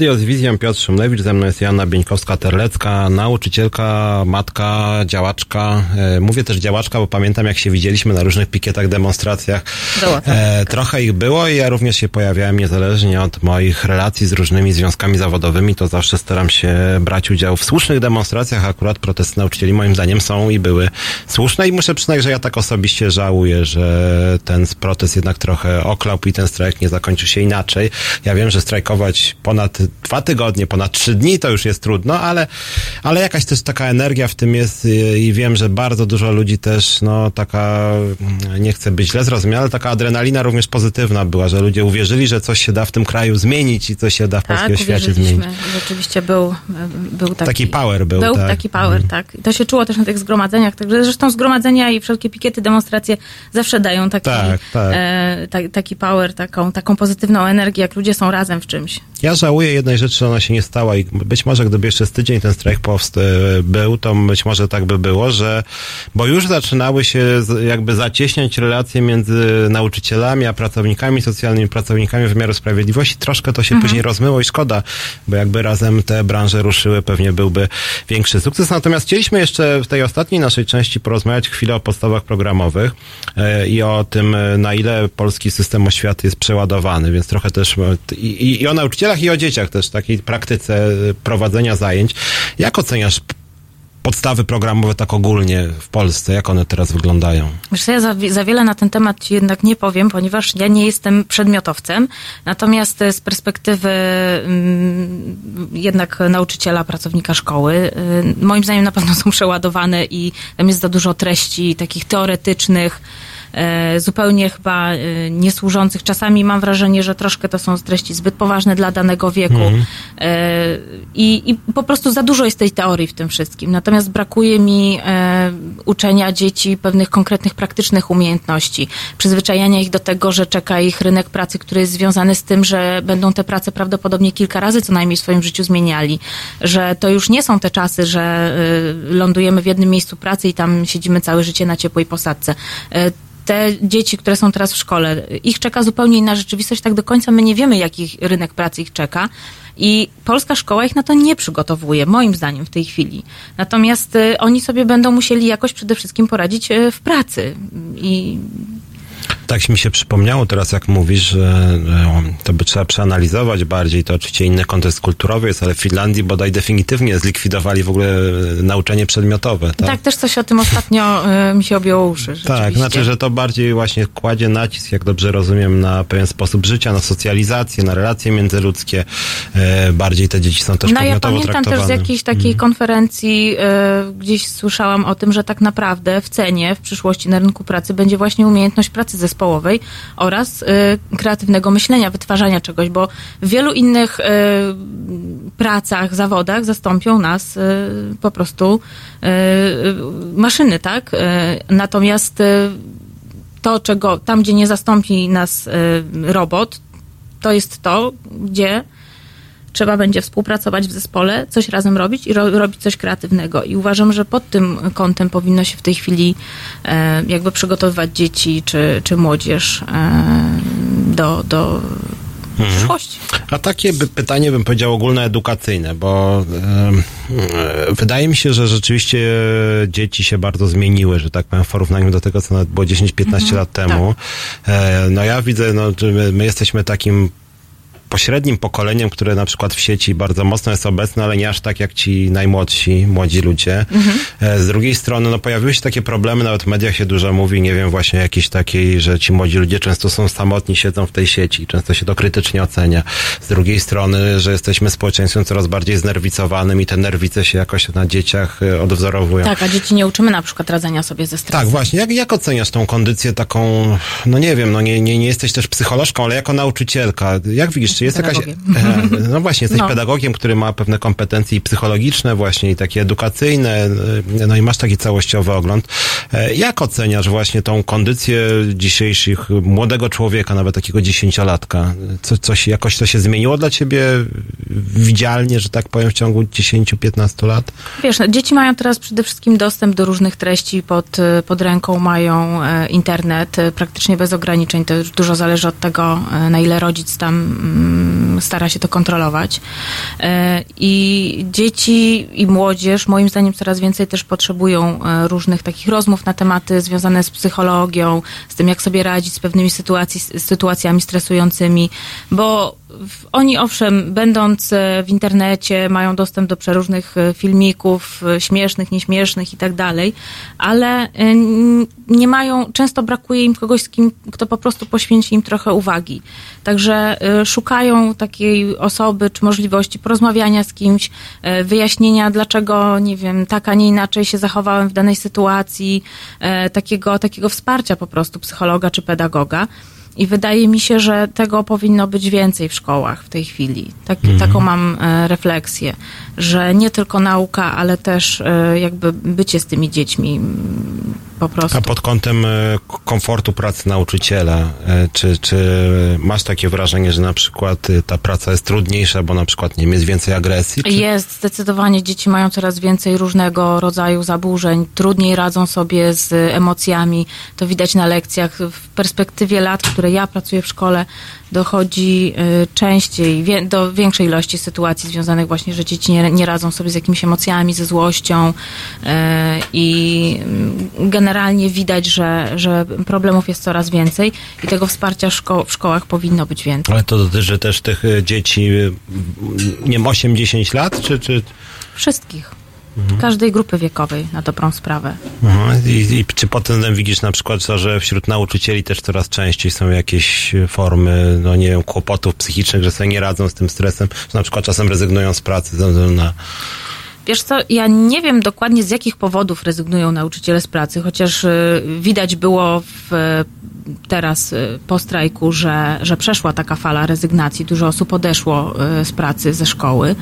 Radio z wizją Piotr Szumlewicz, ze mną jest Joanna Bieńkowska-Terlecka, nauczycielka, matka, działaczka. E, mówię też działaczka, bo pamiętam jak się widzieliśmy na różnych pikietach, demonstracjach. Była tak. E, trochę ich było i ja również się pojawiałem niezależnie od moich relacji z różnymi związkami zawodowymi, to zawsze staram się brać udział w słusznych demonstracjach. Akurat protesty nauczycieli moim zdaniem są i były słuszne i muszę przyznać, że ja tak osobiście żałuję, że ten protest jednak trochę oklał i ten strajk nie zakończył się inaczej. Ja wiem, że strajkować ponad dwa tygodnie, ponad trzy dni to już jest trudno, ale, ale jakaś też taka energia w tym jest i wiem, że bardzo dużo ludzi też, no taka, nie chcę być źle zrozumiała, ale taka adrenalina również pozytywna była, że ludzie uwierzyli, że coś się da w tym kraju zmienić i coś się da w Tak, polskim świecie zmienić. Rzeczywiście był, był taki, Taki power był, Był tak. taki power, Mhm. tak. I to się czuło też na tych zgromadzeniach. Także zresztą zgromadzenia i wszelkie pikiety, demonstracje zawsze dają taki, Tak, tak. E, ta, taki power, taką, taką pozytywną energię, jak ludzie są razem w czymś. Ja żałuję jednej rzeczy, ona się nie stała i być może gdyby jeszcze z tydzień ten strajk powst- e, był, to być może tak by było, że, bo już zaczynały się jakby zacieśniać relacje między nauczycielami, a pracownikami socjalnymi, pracownikami wymiaru sprawiedliwości. Troszkę to się Mhm. później rozmyło i szkoda, bo jakby razem te branże ruszyły, pewnie byłby większy sukces. Natomiast chcieliśmy jeszcze w tej ostatniej naszej części porozmawiać chwilę o podstawach programowych e, i o tym, na ile polski system oświaty jest przeładowany, więc trochę też e, i, i, i o nauczycielach, i o dzieciach też, takiej praktyce e, prowadzenia zajęć. Jak oceniasz podstawy programowe tak ogólnie w Polsce? Jak one teraz wyglądają? Wiesz ja za, za wiele na ten temat ci jednak nie powiem, ponieważ ja nie jestem przedmiotowcem. Natomiast e, z perspektywy mm, jednak nauczyciela, pracownika szkoły, y, moim zdaniem na pewno są przeładowane i tam jest za dużo treści takich teoretycznych, zupełnie chyba e, niesłużących. Czasami mam wrażenie, że troszkę to są treści zbyt poważne dla danego wieku E, i, i po prostu za dużo jest tej teorii w tym wszystkim. Natomiast brakuje mi e, uczenia dzieci pewnych konkretnych, praktycznych umiejętności, przyzwyczajania ich do tego, że czeka ich rynek pracy, który jest związany z tym, że będą te prace prawdopodobnie kilka razy co najmniej w swoim życiu zmieniali, że to już nie są te czasy, że lądujemy w jednym miejscu pracy i tam siedzimy całe życie na ciepłej posadce. Te dzieci, które są teraz w szkole, ich czeka zupełnie inna rzeczywistość, tak do końca my nie wiemy, jaki rynek pracy ich czeka. I polska szkoła ich na to nie przygotowuje, moim zdaniem, w tej chwili. Natomiast y, oni sobie będą musieli jakoś przede wszystkim poradzić y, w pracy. I Tak mi się przypomniało teraz, jak mówisz, że e, to by trzeba przeanalizować bardziej. To oczywiście inny kontekst kulturowy jest, ale w Finlandii bodaj definitywnie zlikwidowali w ogóle e, nauczanie przedmiotowe. tak, Tak, też coś o tym ostatnio y, mi się objęło uszy. tak znaczy, że to bardziej właśnie kładzie nacisk, jak dobrze rozumiem, na pewien sposób życia, na socjalizację, na relacje międzyludzkie. E, bardziej te dzieci są też No ja podmiotowo pamiętam też z jakiejś takiej konferencji y, gdzieś słyszałam o tym, że tak naprawdę w cenie w przyszłości na rynku pracy będzie właśnie umiejętność pracy zespołowej oraz y, kreatywnego myślenia, wytwarzania czegoś, bo w wielu innych y, pracach, zawodach zastąpią nas y, po prostu maszyny, tak? Natomiast to, czego tam, gdzie nie zastąpi nas robot, to jest to, gdzie trzeba będzie współpracować w zespole, coś razem robić i ro, robić coś kreatywnego. I uważam, że pod tym kątem powinno się w tej chwili e, jakby przygotowywać dzieci czy, czy młodzież e, do, do przyszłości. A takie by, pytanie bym powiedział ogólnoedukacyjne, bo e, wydaje mi się, że rzeczywiście dzieci się bardzo zmieniły, że tak powiem, w porównaniu do tego, co nawet było 10-15 lat temu. E, no ja widzę, no, my, my jesteśmy takim pośrednim pokoleniem, które na przykład w sieci bardzo mocno jest obecne, ale nie aż tak jak ci najmłodsi, młodzi ludzie. E, Z drugiej strony, no pojawiły się takie problemy, nawet w mediach się dużo mówi, nie wiem, właśnie jakiejś takiej, że ci młodzi ludzie często są samotni, siedzą w tej sieci, często się to krytycznie ocenia. Z drugiej strony, że jesteśmy społeczeństwem coraz bardziej znerwicowanym i te nerwice się jakoś na dzieciach e, odwzorowują. Tak, a dzieci nie uczymy na przykład radzenia sobie ze stresem. Tak, właśnie. Jak, jak oceniasz tą kondycję taką, no nie wiem, no nie, nie, nie jesteś też psycholożką, ale jako nauczycielka, jak widzisz, czy jest jakaś... Pedagogiem. E, No właśnie, jesteś No. pedagogiem, który ma pewne kompetencje psychologiczne właśnie i takie edukacyjne, e, no i masz taki całościowy ogląd. E, Jak oceniasz właśnie tą kondycję dzisiejszych młodego człowieka, nawet takiego dziesięciolatka? Co, coś, jakoś to się zmieniło dla ciebie widzialnie, że tak powiem, w ciągu 10-15 lat? Wiesz, no, dzieci mają teraz przede wszystkim dostęp do różnych treści pod, y, pod ręką, mają e, internet e, praktycznie bez ograniczeń. To już dużo zależy od tego, e, na ile rodzic tam mm, stara się to kontrolować. E, I dzieci i młodzież, moim zdaniem, coraz więcej też potrzebują e, różnych takich rozmów na tematy związane z psychologią, z tym, jak sobie radzić z pewnymi sytuacji, sytuacjami stresującymi, bo oni owszem, będąc e, w internecie, mają dostęp do przeróżnych e, filmików, e, śmiesznych, nieśmiesznych i tak dalej, ale nie mają, często brakuje im kogoś, kim, kto po prostu poświęci im trochę uwagi. Także szukają takiej osoby czy możliwości porozmawiania z kimś, wyjaśnienia, dlaczego, nie wiem, tak, a nie inaczej się zachowałem w danej sytuacji, takiego, takiego wsparcia po prostu psychologa czy pedagoga. I wydaje mi się, że tego powinno być więcej w szkołach w tej chwili. Tak, Taką mam e, refleksję, że nie tylko nauka, ale też e, jakby bycie z tymi dziećmi po prostu. A pod kątem e, komfortu pracy nauczyciela, e, czy, czy masz takie wrażenie, że na przykład e, ta praca jest trudniejsza, bo na przykład nie wiem, jest więcej agresji? Czy... Jest, zdecydowanie dzieci mają coraz więcej różnego rodzaju zaburzeń, trudniej radzą sobie z emocjami. To widać na lekcjach. W perspektywie lat, które ja pracuję w szkole, dochodzi y, częściej wie, do większej ilości sytuacji związanych właśnie, że dzieci nie, nie radzą sobie z jakimiś emocjami, ze złością y, i mm, generalnie widać, że, że problemów jest coraz więcej i tego wsparcia szko- w szkołach powinno być więcej. Ale to dotyczy też tych e, dzieci, nie wiem, 8-10 lat, czy... czy... Wszystkich. Każdej grupy wiekowej na dobrą sprawę. I, I czy względem widzisz na przykład to, że wśród nauczycieli też coraz częściej są jakieś formy, no nie wiem, kłopotów psychicznych, że sobie nie radzą z tym stresem, że na przykład czasem rezygnują z pracy ze względu na... Wiesz co, ja nie wiem dokładnie z jakich powodów rezygnują nauczyciele z pracy, chociaż y, widać było w, teraz y, po strajku, że, że przeszła taka fala rezygnacji. Dużo osób odeszło y, z pracy ze szkoły.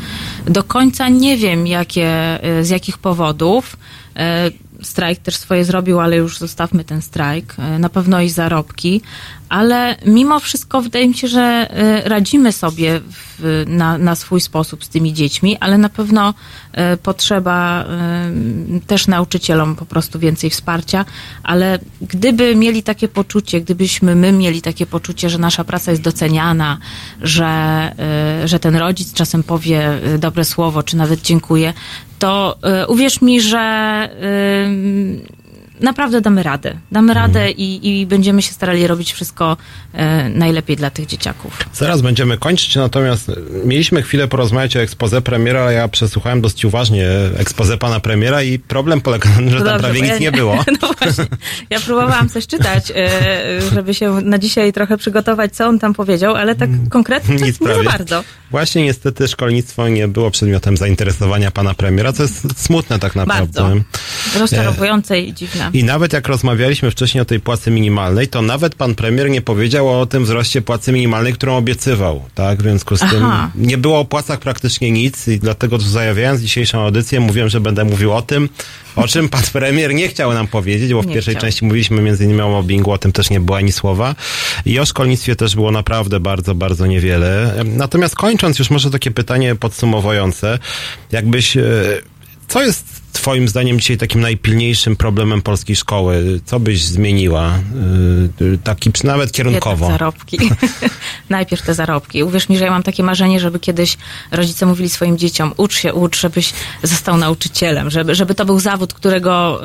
Do końca nie wiem, jakie, z jakich powodów. Strajk też swoje zrobił, ale już zostawmy ten strajk. Na pewno i zarobki, ale mimo wszystko wydaje mi się, że y, radzimy sobie w, na, na swój sposób z tymi dziećmi, ale na pewno y, potrzeba y, też nauczycielom po prostu więcej wsparcia, ale gdyby mieli takie poczucie, gdybyśmy my mieli takie poczucie, że nasza praca jest doceniana, że, że ten rodzic czasem powie dobre słowo, czy nawet dziękuję, to uwierz mi, że naprawdę damy radę. Damy radę i, i będziemy się starali robić wszystko e, najlepiej dla tych dzieciaków. Zaraz będziemy kończyć, natomiast mieliśmy chwilę porozmawiać o ekspoze premiera, ale ja przesłuchałem dość uważnie ekspoze pana premiera i problem polega na tym, że tam Dobrze, prawie bo ja nic nie było. No właśnie. Ja próbowałam coś czytać, e, żeby się na dzisiaj trochę przygotować, co on tam powiedział, ale tak konkretnie Mm. Nic nie za prawie. bardzo. Właśnie niestety szkolnictwo nie było przedmiotem zainteresowania pana premiera, co jest smutne tak naprawdę. Bardzo. Rozczarowujące i dziwne. I nawet jak rozmawialiśmy wcześniej o tej płacy minimalnej, to nawet pan premier nie powiedział o tym wzroście płacy minimalnej, którą obiecywał, tak? W związku z tym Aha. nie było o płacach praktycznie nic i dlatego zajawiając dzisiejszą audycję mówiłem, że będę mówił o tym, o czym pan premier nie chciał nam powiedzieć, bo w Nie pierwszej chciał. części mówiliśmy między innymi o mobbingu, o tym też nie było ani słowa. I o szkolnictwie też było naprawdę bardzo, bardzo niewiele. Natomiast kończąc już może takie pytanie podsumowujące, jakbyś, e, co jest Twoim zdaniem dzisiaj takim najpilniejszym problemem polskiej szkoły? Co byś zmieniła? Yy, Taki nawet kierunkowo. Zarobki. Najpierw te zarobki. Uwierz mi, że ja mam takie marzenie, żeby kiedyś rodzice mówili swoim dzieciom, ucz się, ucz, żebyś został nauczycielem, żeby, żeby to był zawód, którego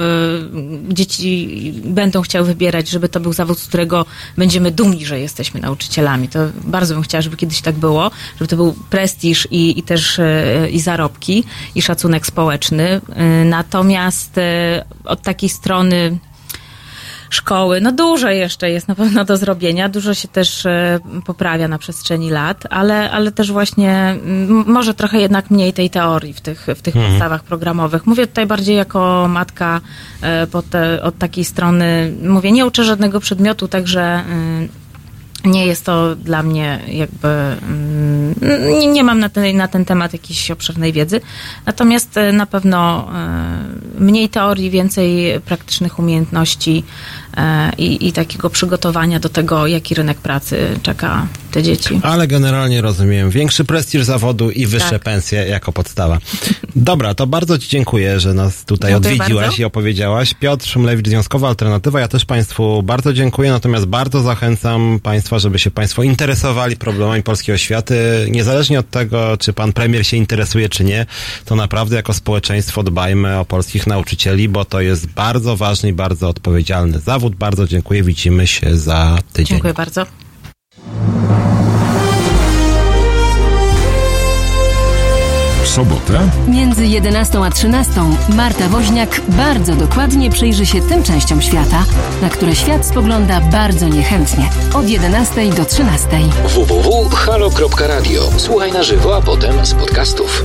y, dzieci będą chciały wybierać, żeby to był zawód, z którego będziemy dumni, że jesteśmy nauczycielami. To bardzo bym chciała, żeby kiedyś tak było, żeby to był prestiż i, i też y, i zarobki, i szacunek społeczny. Y, natomiast y, od takiej strony szkoły. No dużo jeszcze jest na pewno do zrobienia, dużo się też e, poprawia na przestrzeni lat, ale, ale też właśnie może trochę jednak mniej tej teorii w tych, w tych podstawach programowych. Mówię tutaj bardziej jako matka po te, od takiej strony, mówię, nie uczę żadnego przedmiotu, także y, nie jest to dla mnie jakby. mm, Nie, nie mam na ten, na ten temat jakiejś obszernej wiedzy. Natomiast e, na pewno e, mniej teorii, więcej praktycznych umiejętności i, i takiego przygotowania do tego, jaki rynek pracy czeka te dzieci. Ale generalnie rozumiem. Większy prestiż zawodu i wyższe Tak. pensje jako podstawa. Dobra, to bardzo Ci dziękuję, że nas tutaj Dziękuję odwiedziłaś bardzo. i opowiedziałaś. Piotr Szumlewicz, Związkowa Alternatywa. Ja też Państwu bardzo dziękuję, natomiast bardzo zachęcam Państwa, żeby się Państwo interesowali problemami polskiej oświaty. Niezależnie od tego, czy Pan Premier się interesuje, czy nie, to naprawdę jako społeczeństwo dbajmy o polskich nauczycieli, bo to jest bardzo ważny i bardzo odpowiedzialny zawód. Bardzo dziękuję. Widzimy się za tydzień. Dziękuję bardzo. W sobotę? Między 11 a 13 Marta Woźniak bardzo dokładnie przyjrzy się tym częściom świata, na które świat spogląda bardzo niechętnie. Od 11 do 13. www.halo.radio. Słuchaj na żywo, a potem z podcastów.